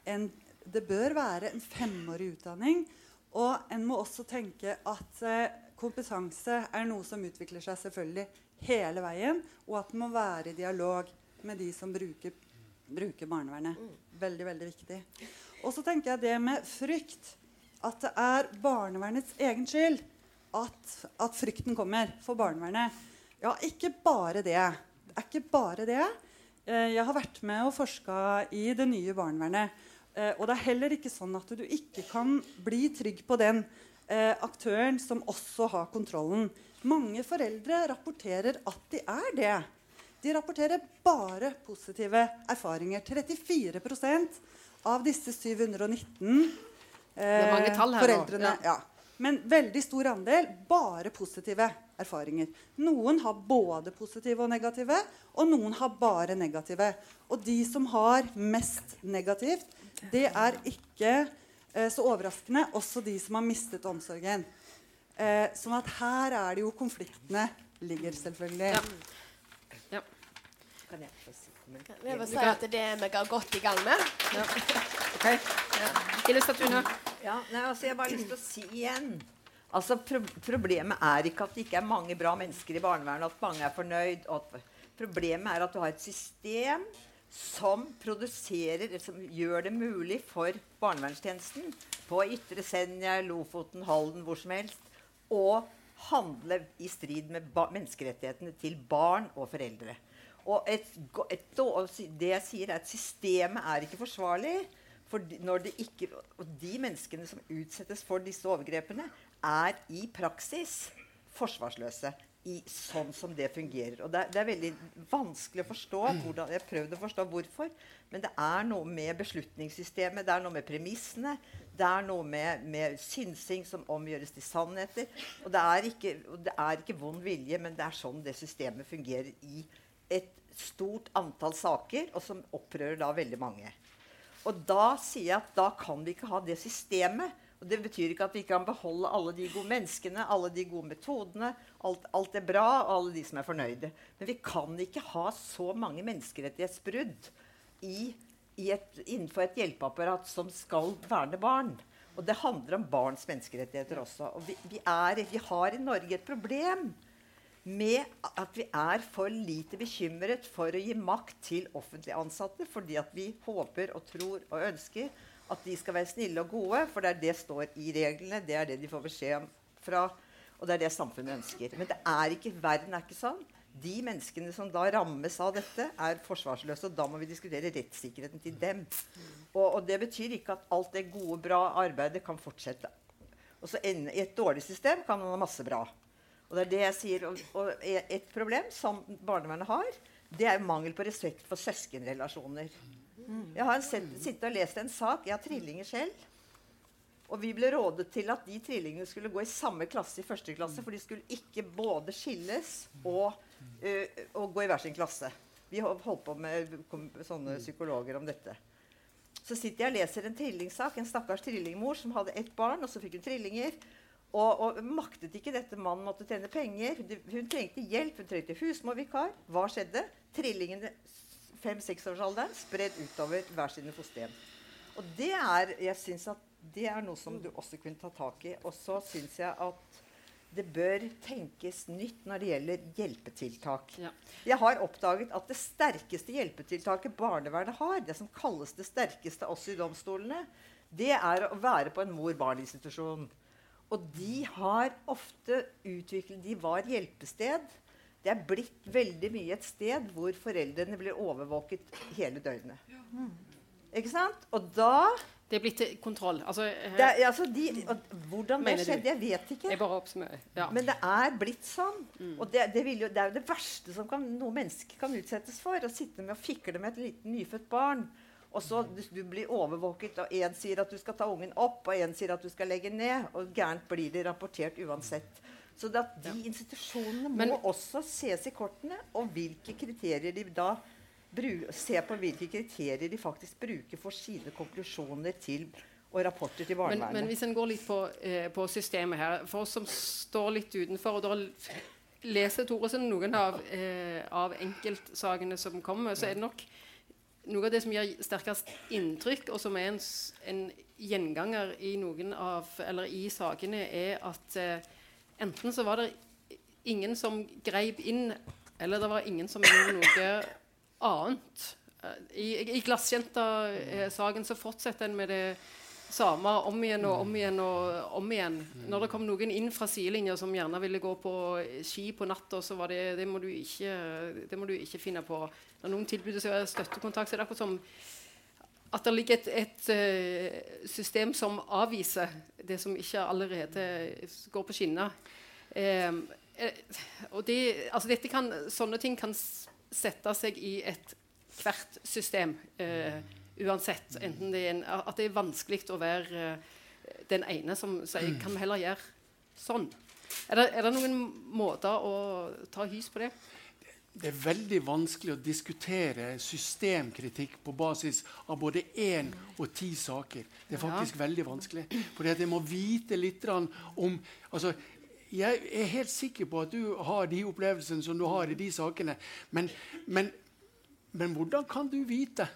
En, det bør være en femårig utdanning. Og en må også tenke at eh, kompetanse er noe som utvikler seg selvfølgelig hele veien, og at den må være i dialog med de som bruker, bruker barnevernet. Veldig, veldig viktig. Og så tenker jeg det med frykt. At det er barnevernets egen skyld at, at frykten kommer for barnevernet. Ja, ikke bare det. Det er ikke bare det. Eh, jeg har vært med og forska i det nye barnevernet. Eh, og det er heller ikke sånn at du ikke kan bli trygg på den eh, aktøren som også har kontrollen. Mange foreldre rapporterer at de er det. De rapporterer bare positive erfaringer. 34% av disse 719 eh, foreldrene ja. Men veldig stor andel bare positive erfaringer. Noen har både positive og negative, og noen har bare negative. Og de som har mest negativt, det er ikke eh, så overraskende også de som har mistet omsorgen. Eh, sånn at her er det jo konfliktene ligger, selvfølgelig. Ja. ja. Kan jeg få si jeg vil si at det er vi godt i gang med. Ja. Okay. Ja. Ja, nei, altså, jeg har bare lyst til å si igjen altså, pro Problemet er ikke at det ikke er mange bra mennesker i barnevernet, at mange er fornøyd. problemet er at du har et system som produserer, som gjør det mulig for barnevernstjenesten på Ytre Senja, Lofoten, Halden, hvor som helst, å handle i strid med menneskerettighetene til barn og foreldre. Og et, et, det jeg sier, er at systemet er ikke forsvarlig. For når det ikke, og de menneskene som utsettes for disse overgrepene, er i praksis forsvarsløse i sånn som det fungerer. Og det, det, er veldig vanskelig å forstå. Hvordan, jeg har prøvd å forstå hvorfor. Men det er noe med beslutningssystemet, det er noe med premissene. Det er noe med, med synsing som omgjøres til sannheter. Og det er, ikke, det er ikke vond vilje, men det er sånn det systemet fungerer i et stort antall saker, og som opprører da veldig mange. Og da sier jeg at da kan vi ikke ha det systemet. Og Det betyr ikke at vi kan beholde alle de gode menneskene, alle de gode metodene. Alt, alt er bra, og alle de som er fornøyde. Men vi kan ikke ha så mange menneskerettighetsbrudd i, i et, innenfor et hjelpeapparat som skal verne barn. Og det handler om barns menneskerettigheter også. Og vi, vi, er, vi har i Norge et problem med at vi er for lite bekymret for å gi makt til offentlig ansatte fordi at vi håper og tror og ønsker at de skal være snille og gode, for det er det står i reglene. Det er det de får beskjed om fra, og det er det samfunnet ønsker. Men det er ikke, verden er ikke sånn. De menneskene som da rammes av dette, er forsvarsløse. Og da må vi diskutere rettssikkerheten til dem. Og, og det betyr ikke at alt det gode, bra arbeidet kan fortsette. Og så I et dårlig system kan man ha masse bra. Og det er det jeg sier. Og, og et problem som barnevernet har, det er mangel på respekt for søskenrelasjoner. Jeg har sittet og lest en sak. Jeg har trillinger selv. Og vi ble rådet til at de trillingene skulle gå i samme klasse i første klasse. For de skulle ikke både skilles og, uh, og gå i hver sin klasse. Vi holdt på med sånne psykologer om dette. Så sitter jeg og leser en trillingsak. En stakkars trillingmor som hadde ett barn, og så fikk hun trillinger. Og, og, maktet ikke dette. Mannen måtte tjene penger. Hun trengte hjelp, hun trengte husmorvikar. Hva skjedde? Trillingene fem-seksårsalderen spredd utover hver sine fosterhjem. Og det er, jeg synes at det er noe som du også kunne ta tak i. Og så syns jeg at det bør tenkes nytt når det gjelder hjelpetiltak. Ja. Jeg har oppdaget at det sterkeste hjelpetiltaket barnevernet har, det som kalles det sterkeste også i domstolene, det er å være på en mor-barn-institusjon. Og de har ofte utviklet De var hjelpested. Det er blitt veldig mye et sted hvor foreldrene blir overvåket hele døgnet. Ikke sant? Og da Det er blitt kontroll. Altså, det, altså de, hvordan det skjedde, jeg vet ikke. Jeg bare oppsummerer. Ja. Men det er blitt sånn. Mm. Og det, det, jo, det, er jo det verste som kan, noe menneske kan utsettes for. Å sitte med og fikle med et lite nyfødt barn. Og så du, du blir overvåket, og én sier at du skal ta ungen opp, og én sier at du skal legge ned. Og gærent blir det rapportert uansett. Så de institusjonene må Men, også ses i kortene, og hvilke kriterier de da se på hvilke kriterier de faktisk bruker for sine konklusjoner til og rapporter til barnevernet. Men, men hvis en går litt på, eh, på, systemet her For oss som står litt utenfor og da leser Thoresen noen av, eh, av enkeltsakene som kommer, så er det nok noe av det som gir sterkest inntrykk, og som er en, en gjenganger i noen av, eller i sakene, er at eh, enten så var det ingen som greip inn, eller det var ingen som gjorde noe annet. I, i Glassjenta-saken så fortsetter en med det samme om igjen og om igjen og om igjen. Når det kom noen inn fra sidelinja som gjerne ville gå på ski på natta, så var det det må, du ikke, det må du ikke finne på. Når noen tilbyr seg støttekontakt, så er det akkurat som at det ligger et, et uh, system som avviser det som ikke allerede går på skinner. Eh, og det, altså kan, sånne ting kan sette seg i ethvert system. eh, uansett. Enten det er en, at det er vanskelig å være uh, den ene som sier Kan vi heller gjøre sånn? Er det, er det noen måter å ta hys på det? Det er veldig vanskelig å diskutere systemkritikk på basis av både én og ti saker. Det er faktisk ja. veldig vanskelig. For jeg må vite litt om altså, Jeg er helt sikker på at du har de opplevelsene som du har i de sakene. Men, men, men hvordan kan du vite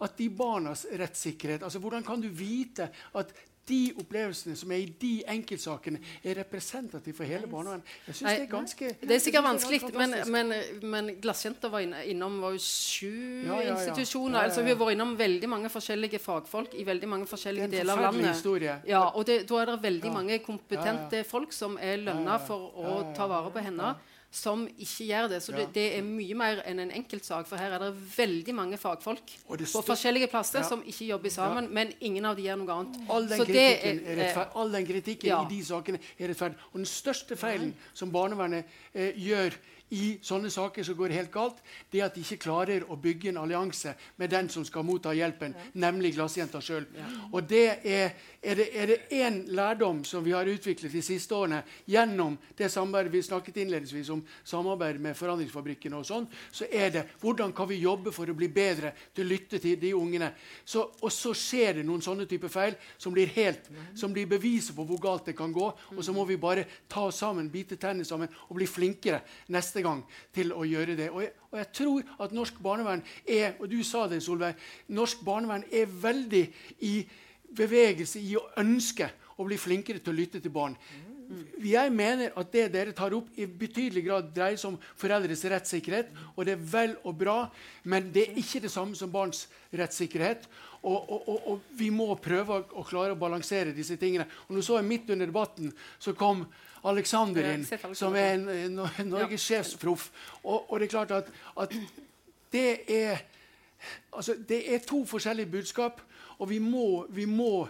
at de barnas rettssikkerhet altså Hvordan kan du vite at de opplevelsene som er i de enkeltsakene, er representative for hele barnevernet. Jeg synes Det er ganske... Det er sikkert vanskelig, men, men, men Glassjenta var innom var jo sju ja, ja, ja. institusjoner. altså Hun har vært innom veldig mange forskjellige fagfolk i veldig mange forskjellige deler av landet. Historie. Ja, og det, Da er det veldig mange kompetente folk som er lønna for å ta vare på henne som ikke gjør det. Så ja. det, det, er mye mer enn en enkeltsak. For her er det veldig mange fagfolk på forskjellige plasser ja. som ikke jobber sammen, ja. men ingen av de gjør noe annet. All den, kritikken, er, er all den kritikken i de sakene er rettferdig. Og den største feilen som barnevernet eh, gjør i sånne saker som går helt galt, det er at de ikke klarer å bygge en allianse med den som skal motta hjelpen, ja. nemlig glassjenta sjøl. Ja. Og det er, er det én lærdom som vi har utviklet de siste årene gjennom det samarbeidet vi snakket innledningsvis om samarbeid med Forandringsfabrikken, og sånn, så er det hvordan kan vi jobbe for å bli bedre til å lytte til de ungene. Så, og så skjer det noen sånne typer feil som blir helt, som blir beviset på hvor galt det kan gå. Og så må vi bare ta oss sammen, bite tennene sammen og bli flinkere neste gang til å gjøre det. Og jeg, og jeg, tror at norsk barnevern er og du sa det, Solveig, norsk barnevern er veldig i bevegelse i å ønske å bli flinkere til å lytte til barn. Jeg mener at det dere tar opp, i betydelig grad dreier seg om foreldres rettssikkerhet. Og det er vel og bra, men det er ikke det samme som barns rettssikkerhet. Og, og, og, og vi må prøve å, klare å balansere disse tingene. Og nå så jeg Midt under debatten så kom Aleksander inn, som er en, en Norges sjefsproff. Og, og, det er klart at, at det, er, altså, det er to forskjellige budskap, og vi må, vi må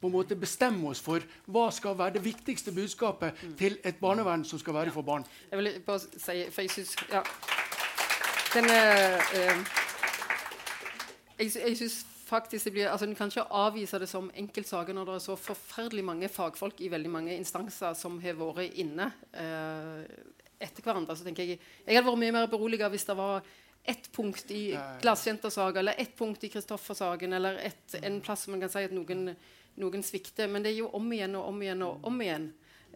på en måte bestemme oss for hva skal være det viktigste budskapet mm. til et barnevern som skal være for barn. Jeg vil bare si, for jeg syns ja. Den uh, Jeg, jeg syns faktisk det blir, altså En kan ikke avvise det som enkeltsaker når det er så forferdelig mange fagfolk i veldig mange instanser som har vært inne uh, etter hverandre. så tenker Jeg jeg hadde vært mye mer beroliget hvis det var ett punkt i Glassjentersaga eller ett punkt i Kristoffer-saken eller et, en plass som man kan si at noen noen svikter. Men det er jo om igjen og om igjen og om igjen.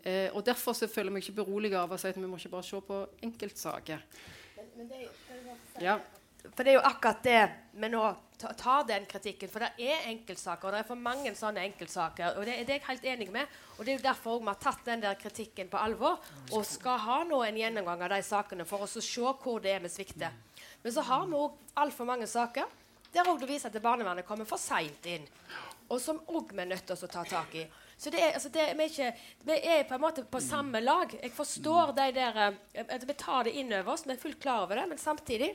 Eh, og Derfor så føler jeg meg ikke beroliget av å si at vi må ikke bare se på enkeltsaker. Men, men det, det ja. For det er jo akkurat det vi nå tar den kritikken. For det er enkeltsaker, og det er for mange sånne enkeltsaker. Og det, det er jeg helt enig med. Og det er jo derfor vi har tatt den der kritikken på alvor og skal ha nå en gjennomgang av de sakene for oss å se hvor det er vi svikter. Men så har vi òg altfor mange saker der òg det viser at barnevernet kommer for seint inn og som òg vi er nødt til å ta tak i. Så det er, altså det, vi, er ikke, vi, er på en måte på samme lag. Jeg forstår de der at Vi tar det inn over oss, vi er fullt klar over det, men samtidig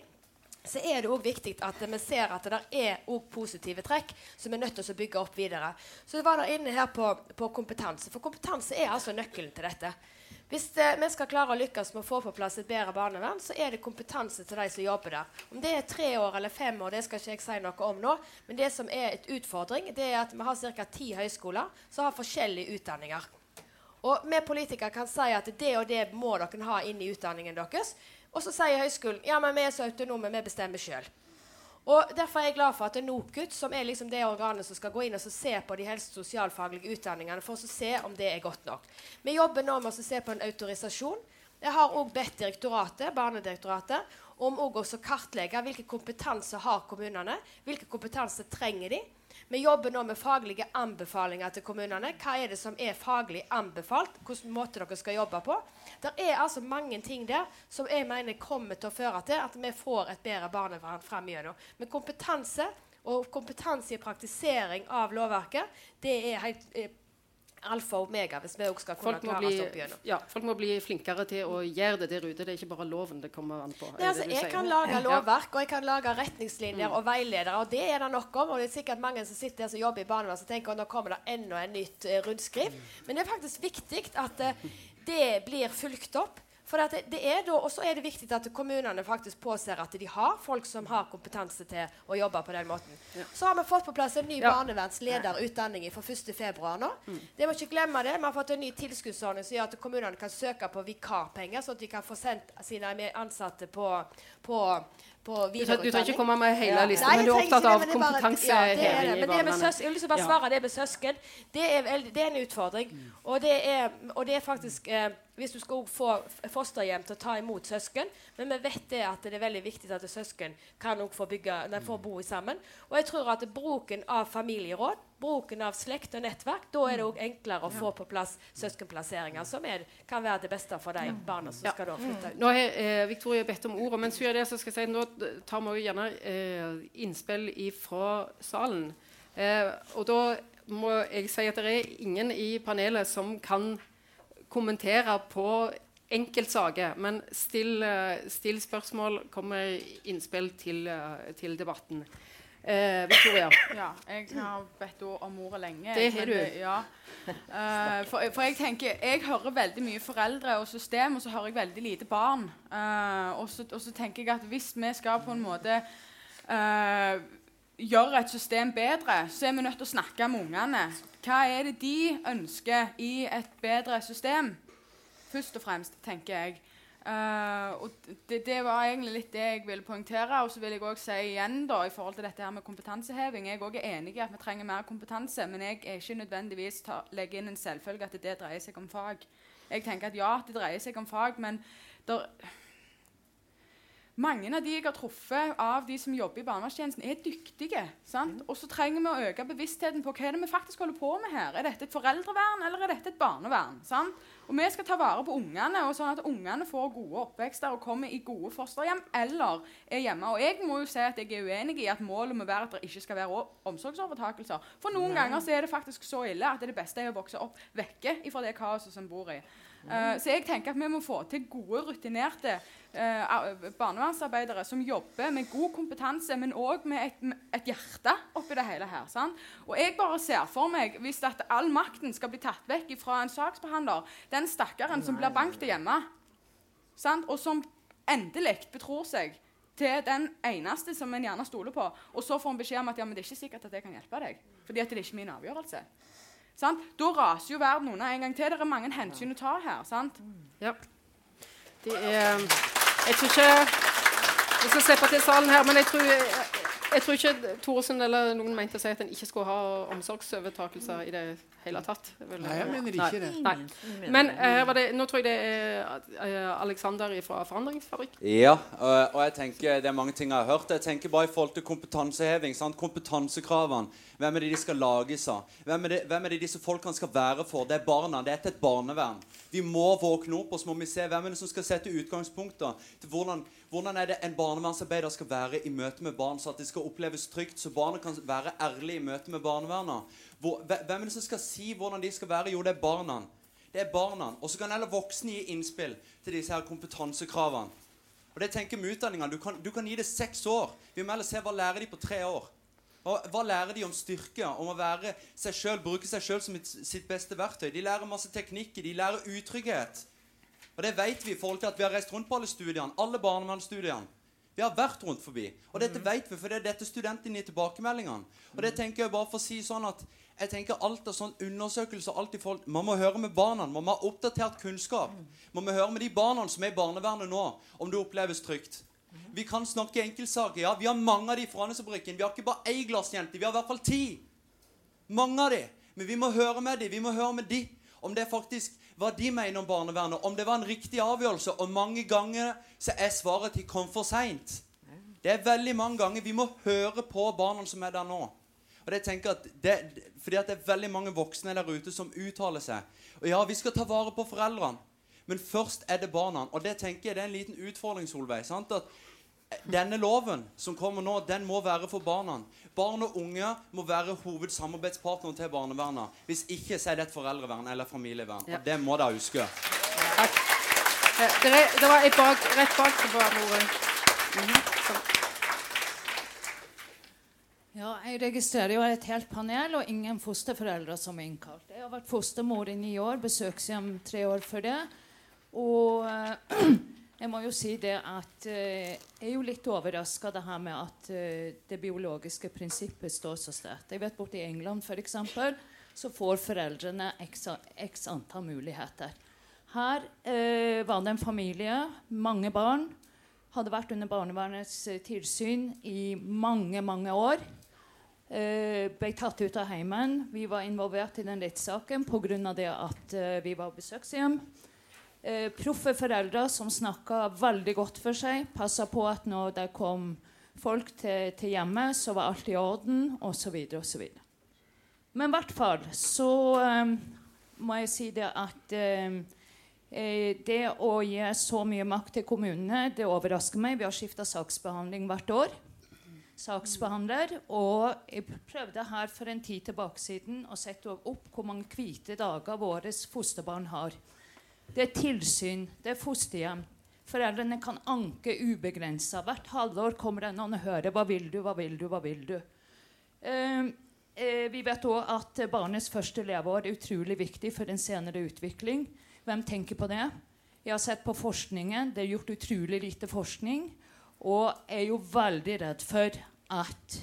så er det òg viktig at vi ser at det er positive trekk som vi er nødt til å bygge opp videre. Så var der inne her på, på kompetanse. For kompetanse er altså nøkkelen til dette. Hvis det, vi skal klare å lykkes med å få på plass et bedre barnevern, så er det kompetanse til de som jobber der. Om det er tre år eller fem år, det skal ikke jeg si noe om nå. Men det som er et utfordring, det er at vi har ca. ti høyskoler som har forskjellige utdanninger. Og vi politikere kan si at det og det må dere ha inn i utdanningen deres. Og så sier høyskolen ja, men vi er så autonome, vi bestemmer sjøl. Og Derfor er jeg glad for at NOKUT, som er liksom det organet som skal gå inn og se på de helse- og sosialfaglige utdanningene for å se om det er godt nok. Vi jobber nå med å se på en autorisasjon. Jeg har òg bedt direktoratet, Barnedirektoratet om å kartlegge hvilke kompetanse har kommunene hvilke kompetanse trenger de vi jobber nå med faglige anbefalinger til kommunene. Hva er det som er faglig anbefalt? Hvilken måte dere skal jobbe på? Det er altså mange ting der som jeg mener kommer til å føre til at vi får et bedre barnevern framover. Men kompetanse og kompetanse i praktisering av lovverket, det er helt eh, alfa og omega hvis vi også skal kunne klare oss opp gjennom. Ja, folk må bli flinkere til å gjøre det der ute. Det er ikke bare loven det kommer an på. Nei, altså, jeg kan lage lovverk og jeg kan lage retningslinjer mm. og veiledere, og det er det nok om. Og det er sikkert mange som sitter der som jobber i barnevernet som tenker at nå kommer det enda en nytt uh, rundskriv. Mm. Men det er faktisk viktig at uh, det blir fulgt opp. For det, det er da, Og så er det viktig at kommunene faktisk påser at de har folk som har kompetanse til å jobbe på den måten. Ja. Så har vi fått på plass en ny ja. barnevernslederutdanning fra 1.2. nå. Mm. Det må ikke glemme det. Vi har fått en ny tilskuddsordning som gjør at kommunene kan søke på vikarpenger, sånn at de kan få sendt sine ansatte på, på du, trenger ikke komme med hele lista, men du er opptatt av kompetanseheving ja, i barnevernet. Jeg vil lyst til å bare svare det med søsken. Det er, det er en utfordring. Mm. Og, det er, og det er faktisk eh, hvis du skal få fosterhjem til å ta imot søsken. Men vi vet det at det er veldig viktig at søsken kan få, bygge, får bo sammen. Og jeg tror at bruken av familieråd, bruken av slekt og nettverk, da er det òg enklere å få på plass søskenplasseringer, som er, kan være det beste for de barna som ja. skal da flytte ut. Nå har eh, Victoria bedt om ordet, men før det så skal jeg si, nå tar vi gjerne eh, innspill fra salen. Eh, og da må jeg si at det er ingen i panelet som kan kommentere på enkeltsaker, men still, eh, still spørsmål, kom med innspill til, eh, til debatten. Eh, Victoria? Ja, jeg har bedt om ordet lenge. Det har du. Ja. Eh, for, for, jeg tenker, jeg hører veldig mye foreldre og system, og så hører jeg veldig lite barn. Eh, og, så, og, så, tenker jeg at hvis vi skal på en måte uh, gjøre et system bedre, så er vi nødt til å snakke med ungene. Hva er det de ønsker i et bedre system? Først og fremst, tenker jeg. Uh, og det, det, var egentlig litt det jeg ville poengtere. Og så vil jeg også si igjen da, i forhold til dette her med kompetanseheving. Jeg er enig i at vi trenger mer kompetanse, men jeg er ikke nødvendigvis ta, legger inn en selvfølge at det dreier seg om fag. Jeg tenker at ja, det dreier seg om fag, men der, mange av de jeg har truffet av de som jobber i barnevernstjenesten, er dyktige. Mm. Og så trenger vi å øke bevisstheten på hva er det vi faktisk holder på med her. Er dette et foreldrevern, eller er dette et barnevern? Sant? Og vi skal ta vare på ungene, og sånn at ungene får gode oppvekster og kommer i gode fosterhjem eller er hjemme. Og jeg må jo si at jeg er uenig i at målet må være at det ikke skal være omsorgsovertakelser. For noen Nei. ganger så er det faktisk så ille at det beste er å vokse opp vekke fra det kaoset som bor i. Uh, så jeg tenker at vi må få til gode, rutinerte uh, barnevernsarbeidere som jobber med god kompetanse, men òg med et, et, hjerte oppi det hele her. Sant? Og jeg bare ser for meg, hvis at all makten skal bli tatt vekk fra en saksbehandler, den stakkaren som blir banket hjemme, sant? og som endelig betror seg til den eneste som en gjerne stoler på, og så får en beskjed om at ja, men det er ikke sikkert at jeg kan hjelpe deg, fordi at det er ikke min avgjørelse. Sant? Da raser jo verden unna en gang til. Det er mange hensyn å ta her. sant? Ja. Det er Jeg tror ikke Vi skal slippe til salen her, men jeg tror jeg tror ikke Thoresen eller noen mente å si at en ikke skulle ha omsorgsovertakelser i det hele tatt. Nei, jeg mener ikke det. Nei. Men uh, det, nå tror jeg det er uh, Alexander fra Forandringsfabrikk. Ja, uh, og jeg tenker det er mange ting jeg har hørt. Jeg tenker bare i forhold til kompetanseheving. Sant? Kompetansekravene. Hvem er det de skal lages av? Hvem er, det, hvem er det disse folkene skal være for? Det er barna. Det er til et barnevern. Vi må våkne opp, og så må vi se hvem er det som skal sette utgangspunkter til hvordan hvordan er det en barnevernsarbeider skal være i møte med barn, så at det skal oppleves trygt, så barnet kan være ærlige i møte med barnevernet? Hvem er det som skal si hvordan de skal være? Jo, det er barna. Det er barna. Og så kan alle voksne gi innspill til disse her kompetansekravene. Og det tenker med utdanninga. Du, du, kan gi det seks år. Vi må heller se hva lærer de på tre år. Og hva lærer de om styrke, om å være seg selv, bruke seg sjøl som sitt beste verktøy? De lærer masse teknikker. De lærer utrygghet. Og det vet vi i forhold til at vi har reist rundt på alle studiene. Alle barnevernsstudiene. Vi har vært rundt forbi. Og dette vet vi, for det er dette studentene gir tilbakemeldingene. Og det tenker jeg bare for å si sånn at jeg tenker alt av sånn undersøkelser alt i forhold, Man må høre med barna. Man må ha oppdatert kunnskap. Man må høre med de barna som er i barnevernet nå, om det oppleves trygt. Vi kan snakke enkeltsaker. Ja, vi har mange av de fra Andesfabrikken. Vi har ikke bare ei glassjente. Vi har i hvert fall ti. Mange av de. Men vi må høre med de. Vi må høre med de om det faktisk hva de mener om barnevernet, om det var en riktig avgjørelse. Og mange ganger så er svaret at de kom for seint. Det er veldig mange ganger vi må høre på barna som er der nå. Og det tenker at det, fordi at det er veldig mange voksne der ute som uttaler seg. Og ja, vi skal ta vare på foreldrene, men først er det barna. Og det tenker jeg det er en liten utfordring, Solveig. sant? At denne loven som kommer nå, den må være for barna. Barn og unge må være hovedsamarbeidspartner til barnevernet. Hvis ikke så er det et foreldrevern eller familievern. Ja. Og det må dere huske. Takk. Det, det var et bak, rett bak på ordet. Mm -hmm. Ja, jeg registrerer jo et helt panel og ingen fosterforeldre som er innkalt. Jeg har vært fostermor i ni år, besøkshjem tre år før det. Og Jeg må jo si det at eh, jeg er jo litt overraska med at eh, det biologiske prinsippet står så sterkt. Jeg vet Borti England for eksempel, så får foreldrene x, x antall muligheter. Her eh, var det en familie, mange barn. Hadde vært under barnevernets eh, tilsyn i mange, mange år. Eh, ble tatt ut av heimen. Vi var involvert i den rettssaken pga. at eh, vi var besøkshjem. Eh, proffe foreldre som snakka veldig godt for seg. Passa på at når det kom folk til, til hjemmet, så var alt i orden, osv. osv. Men i hvert fall så um, må jeg si det at um, det å gi så mye makt til kommunene, det overrasker meg. Vi har skifta saksbehandling hvert år. Saksbehandler. Og jeg prøvde her for en tid tilbake siden å sette opp hvor mange hvite dager våre fosterbarn har. Det er tilsyn, det er fosterhjem. Foreldrene kan anke ubegrensa. Hvert halvår kommer det noen og hører 'Hva vil du? Hva vil du? Hva vil du?' Eh, eh, vi vet òg at barnets første leveår er utrolig viktig for en senere utvikling. Hvem tenker på det? Jeg har sett på forskningen. Det er gjort utrolig lite forskning. Og er jo veldig redd for at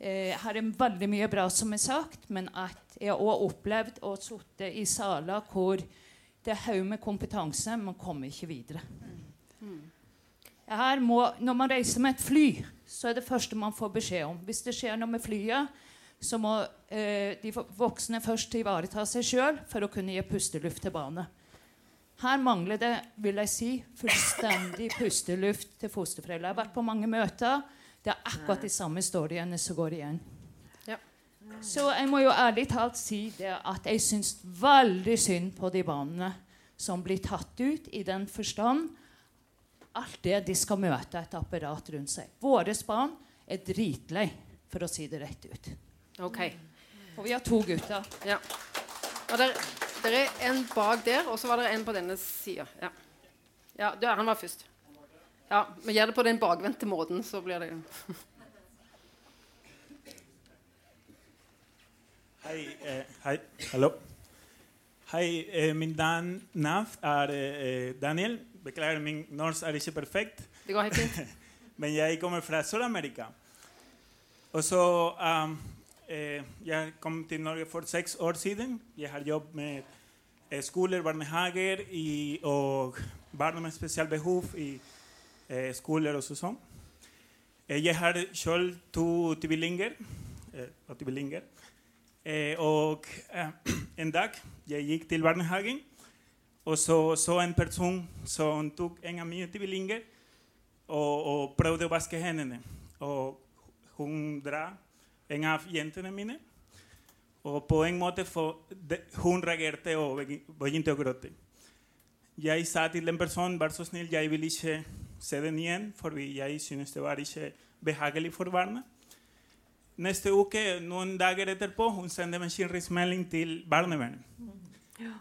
eh, Her er veldig mye bra som er sagt, men at jeg har også opplevd å sitte i saler hvor det er haug med kompetanse, man kommer ikke videre. Må, når man reiser med et fly, så er det første man får beskjed om. Hvis det skjer noe med flyet, så må eh, de voksne først ivareta seg sjøl for å kunne gi pusteluft til barnet. Her mangler det vil jeg si, fullstendig pusteluft til fosterforeldre. Jeg har vært på mange møter. Det er akkurat de samme historiene som går igjen. Så jeg må jo ærlig talt si det at jeg syns veldig synd på de barna som blir tatt ut i den forstand alt det de skal møte et apparat rundt seg. Våre barn er dritlei, for å si det rett ut. Ok. Og vi har to gutter. Ja. Og der, der er en bak der, og så var det en på denne sida. Ja. ja, du, han var først. Ja, Vi gjør det på den bakvendte måten, så blir det Hei. Eh, hei. Hallo. Hei, eh, min dan navn er eh, Daniel. Beklager, min norsk er ikke perfekt. Det går helt fint. Men jeg kommer fra Sør-Amerika. Og så um, eh, Jeg kom til Norge for seks år siden. Jeg har jobbet med skoler, barnehager i, og barn med spesialbehov i skoler og sånn. Jeg har selv to tvillinger. Eh, Eh, og eh, en dag jeg gikk til barnehagen og så, en person som tok en av mine tvillinger og, og prøvde å vaske hendene. Og hun drar en av jentene mine. Og på en måte for, de, hun reagerte og begynte å gråte. Jeg sa til den personen vær så snill, jeg vil ikke se den igjen, for jeg synes det var ikke behagelig for barna. Neste uke, noen dager etterpå, hun sendte meg bekymringsmelding til barnevernet. Ja.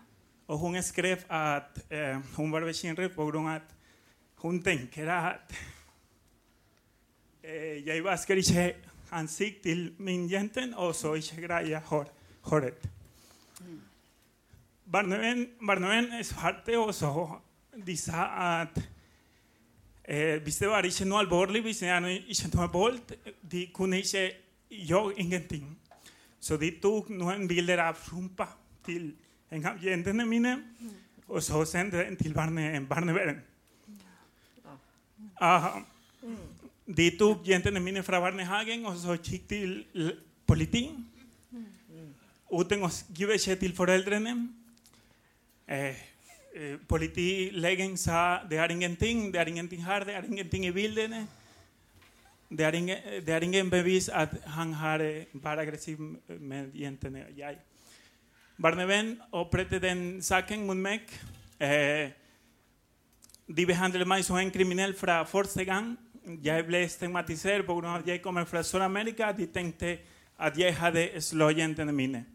Og hun skrev at eh, hun var bekymret pga. at hun tenker at eh, jeg vasker ikke ansikt til min jente, og så ikke greier hår, håret. Barnevernet svarte også. De sa at eh, hvis det var ikke noe alvorlig, hvis det var ikke noe vold, de kunne ikke gjør ingenting. Så de tok noen bilder av rumpa til en av jentene mine, og så sendte den til barne, barnevernet. Uh, de tok jentene mine fra barnehagen og så gikk til politi. Uten å gi beskjed til foreldrene. Eh, eh, politilegen sa det er ingenting, det er ingenting her, det er ingenting i bildene. Det er, ingen, det er ingen bevis at han har vært aggressiv med jentene. Jeg. Barnevenn opprettet den saken mot meg. Eh, de behandlet meg som en kriminell fra første gang. Jeg ble stigmatisert pga. at jeg kommer fra Sør-Amerika. De tenkte at jeg hadde slått jentene mine.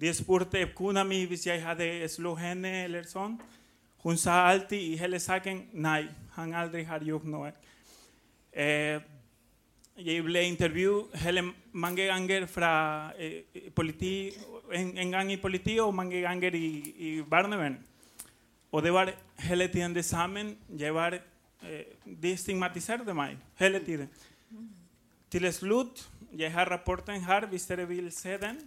De spurte kona mi hvis jeg hadde slått henne. eller sånn. Hun sa alltid i hele saken nei, han aldri har gjort noe. Eh, jeg ble intervjuet mange ganger fra eh, politi, en, en, gang i politiet og mange ganger i, i barnevern. Og det var hele tiden det samme. Jeg var, eh, de stigmatiserte meg hele tiden. Til slutt Jeg har rapporten her, hvis dere vil se den.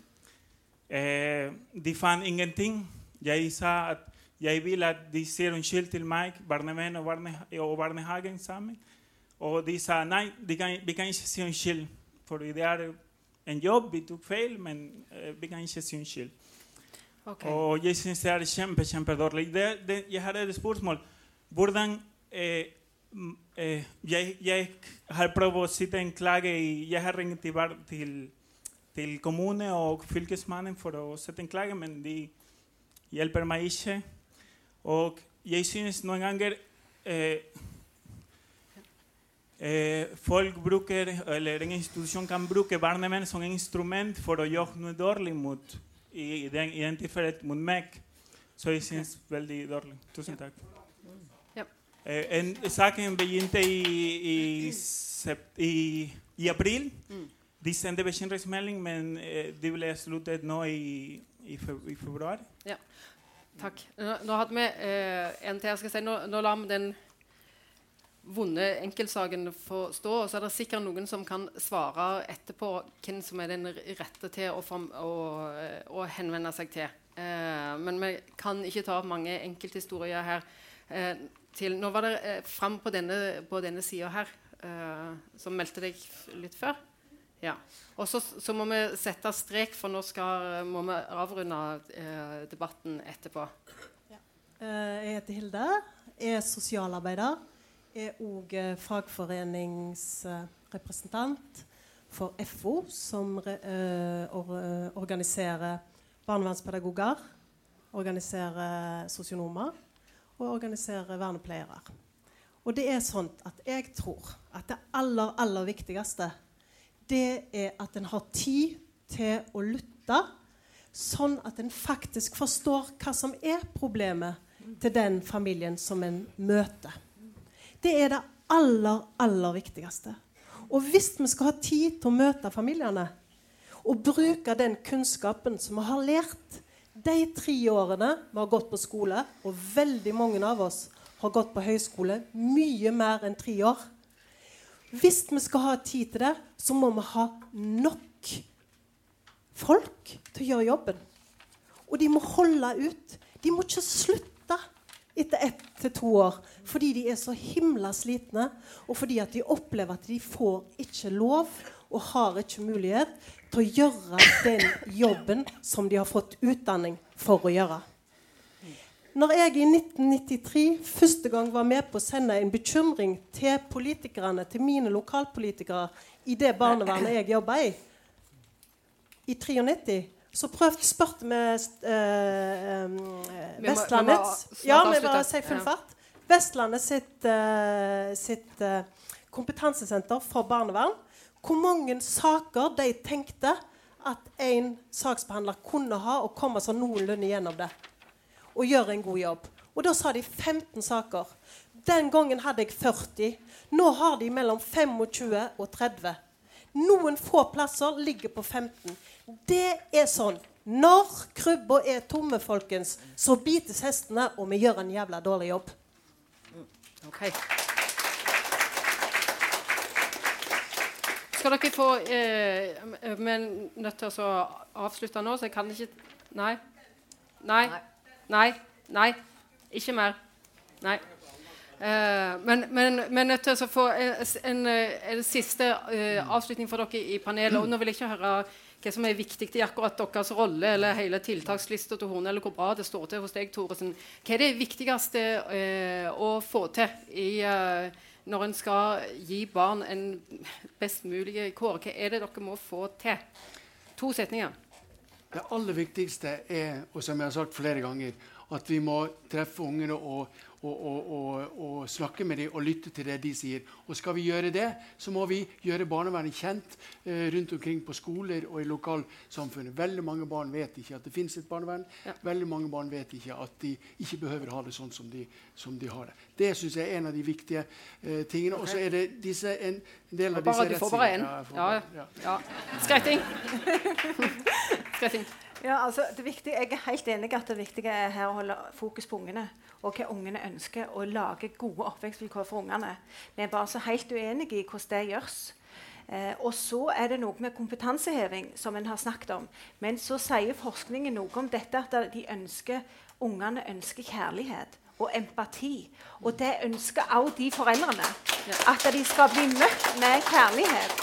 Eh, de fant ingenting. Jeg sa at jeg vil at de sier unnskyld til meg, barnevern og, barne, og barnehagen sammen. Og de sa nei, de kan, vi kan ikke si unnskyld. For det er en jobb, vi tok feil, men uh, vi kan ikke si unnskyld. Okay. Og jeg syns det er kjempe, kjempedårlig. Jeg har et spørsmål. Hvordan eh, eh, jeg, jeg, har prøvd å sitte en klage i, Jeg har ringt til, til, til kommune og fylkesmannen for å sette en klage, men de hjelper meg ikke. Og jeg syns noen ganger eh, Eh, folk bruker, eller En institusjon kan bruke barnemenn som instrument for å gjøre noe dårlig mot i, den, i den tilfellet mot meg. Så jeg syns veldig dårlig. Tusen takk. Ja. Eh, en, saken begynte i, i, i, april. Mm. De sendte bekymringsmelding, men eh, de ble sluttet nå i, i, februar. Ja. Takk. Nå, nå hadde vi eh, en til jeg skal si. Nå, nå la vi den vonde enkeltsaken får stå. Og så er det sikkert noen som kan svare etterpå hvem som er den rette til å, å, å henvende seg til. Eh, men vi kan ikke ta mange enkelthistorier her. Eh, til, nå var det eh, fram på denne, på denne sida her, eh, som meldte deg litt før. Ja. Og så, så, må vi sette strek, for nå skal, må vi avrunde eh, debatten etterpå. Ja. Eh, jeg heter Hilde. Jeg er sosialarbeider er òg eh, fagforeningsrepresentant for FO, som or, uh, organiserer barnevernspedagoger. organiserer sosionomer og organiserer vernepleiere. Og det er sånn at jeg tror at det aller, aller viktigste det er at en har tid til å lytte, sånn at en faktisk forstår hva som er problemet til den familien som en møter. Det er det aller, aller viktigste. Og hvis vi skal ha tid til å møte familiene og bruke den kunnskapen som vi har lært de tre årene vi har gått på skole, og veldig mange av oss har gått på høyskole mye mer enn tre år Hvis vi skal ha tid til det, så må vi ha nok folk til å gjøre jobben. Og de må holde ut. De må ikke slutte etter ett til to år fordi de er så himla slitne, og fordi at de opplever at de får ikke lov og har ikke mulighet til å gjøre den jobben som de har fått utdanning for å gjøre. Når jeg i 1993 første gang var med på å sende en bekymring til politikerne, til mine lokalpolitikere i det barnevernet jeg jobba i, i 93, så prøvde spurte med uh, Vestlandets Ja, vi bare sier full fart. Vestlandet sitt, uh, sitt uh, kompetansesenter for barnevern hvor mange saker de tenkte at en saksbehandler kunne ha og komme seg noenlunde gjennom det. Og gjøre en god jobb. Og da sa de 15 saker. Den gangen hadde jeg 40. Nå har de mellom 25 og 30. Noen få plasser ligger på 15. Det er sånn. Når krybba er tomme, folkens, så bites hestene, og vi gjør en jævla dårlig jobb. Okay. Skal dere få eh, Vi er nødt til å avslutte nå, så jeg kan ikke Nei. Nei. Nei. Nei. Ikke mer. Nei. Eh, men, vi er nødt til å få en, en, en siste eh, avslutning for dere i panelet. Og nå vil jeg ikke høre hva som er viktig i akkurat deres rolle eller hele tiltakslista til henne, eller hvor bra det står til hos deg, Thoresen. Hva er det viktigste eh, å få til i når en skal gi barn en best mulig kår? Hva er det dere må få til? To setninger. Det aller viktigste er, og som jeg har sagt flere ganger, at vi må treffe ungene og, og, og, og, snakke med dem og lytte til det de sier. Og skal vi gjøre det, så må vi gjøre barnevernet kjent eh, rundt omkring på skoler og i lokalsamfunnet. Veldig mange barn vet ikke at det finnes et barnevern. Ja. Veldig mange barn vet ikke at de ikke behøver ha det sånn som de, som de har det. Det syns jeg er en av de viktige eh, tingene. Og så er det disse, en, del av disse rettssidene. Du får bare én. Ja, ja. ja. Skreiting. Skretting. Ja, altså, det viktige, jeg er helt enig at det viktige er her å holde fokus på ungene. Og hva ungene ønsker, og lage gode oppvekstvilkår for ungene. Vi er bare så helt uenige i hvordan det gjøres. Eh, og så er det noe med kompetanseheving, som en har snakket om. Men så sier forskningen noe om dette at de ønsker, ungene ønsker kjærlighet og empati. Og det ønsker også de foreldrene. At de skal bli møtt med kjærlighet.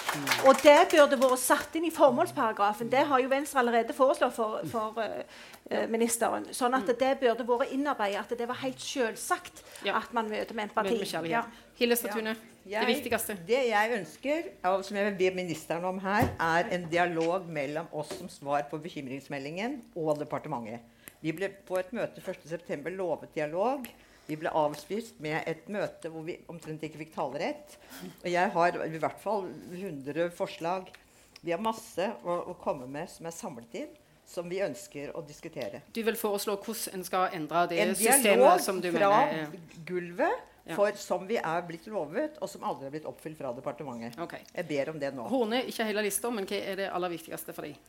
Og det burde vært satt inn i formålsparagrafen. Det har jo Venstre allerede foreslått for, for uh, ministeren. Sånn at det burde vært innarbeidet. At det var helt selvsagt at man møter med empati. Ja. Hilde Statune, det viktigste. Det jeg ønsker, og som jeg vil be ministeren om her, er en dialog mellom oss som svar på bekymringsmeldingen, og departementet. Vi ble på et møte 1.9. lovet dialog. Vi ble avspist med et møte hvor vi omtrent ikke fikk talerett. Og jeg har i hvert fall 100 forslag. Vi har masse å, å komme med som er samlet inn, som vi ønsker å diskutere. Du vil foreslå hvordan en skal endre det en systemet som du mener En dialog fra gulvet. For som vi er blitt lovet, og som aldri er blitt oppfylt fra departementet. Okay. Jeg ber om det nå. Horne, ikke hele lista, men hva er det aller viktigste for deg?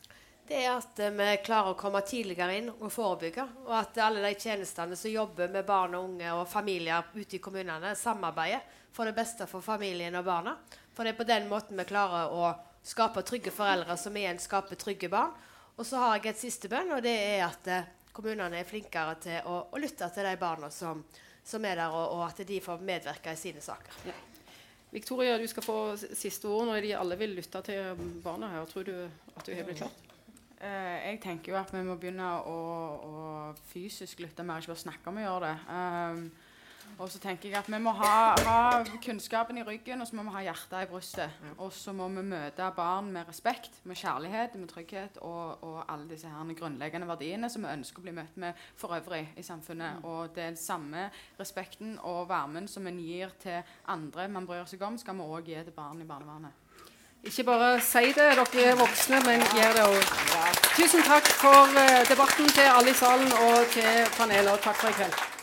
Det er at vi klarer å komme tidligere inn og forebygge. Og at alle de tjenestene som jobber med barn og unge og familier ute i kommunene, samarbeider for det beste for familien og barna. For det er på den måten vi klarer å skape trygge foreldre, som igjen skaper trygge barn. Og så har jeg et siste bønn, og det er at eh, kommunene er flinkere til å, å lytte til de barna som, som er der, og, og, at de får medvirke i sine saker. Ja. Victoria, du skal få siste ord når de alle vil lytte til barna her. Tror du at du har blitt klart? Uh, jeg tenker jo at vi må begynne å, å fysisk lytte mer, ikke bare snakke om å gjøre det. Um, Og så tenker jeg at vi må ha, ha kunnskapen i ryggen, og så må vi ha hjertet i brystet. Og så må vi møte barn med respekt, med kjærlighet, med trygghet og, og alle disse her grunnleggende verdiene som vi ønsker å bli møtt med for øvrig i samfunnet. Og det er den samme respekten og varmen som en gir til andre man bryr seg om, skal vi òg gi til barn i barnevernet. Ikke bare si det, dere er voksne, men gjør det òg. Tusen takk for eh, debatten til alle i salen og til panelet. Takk for i kveld.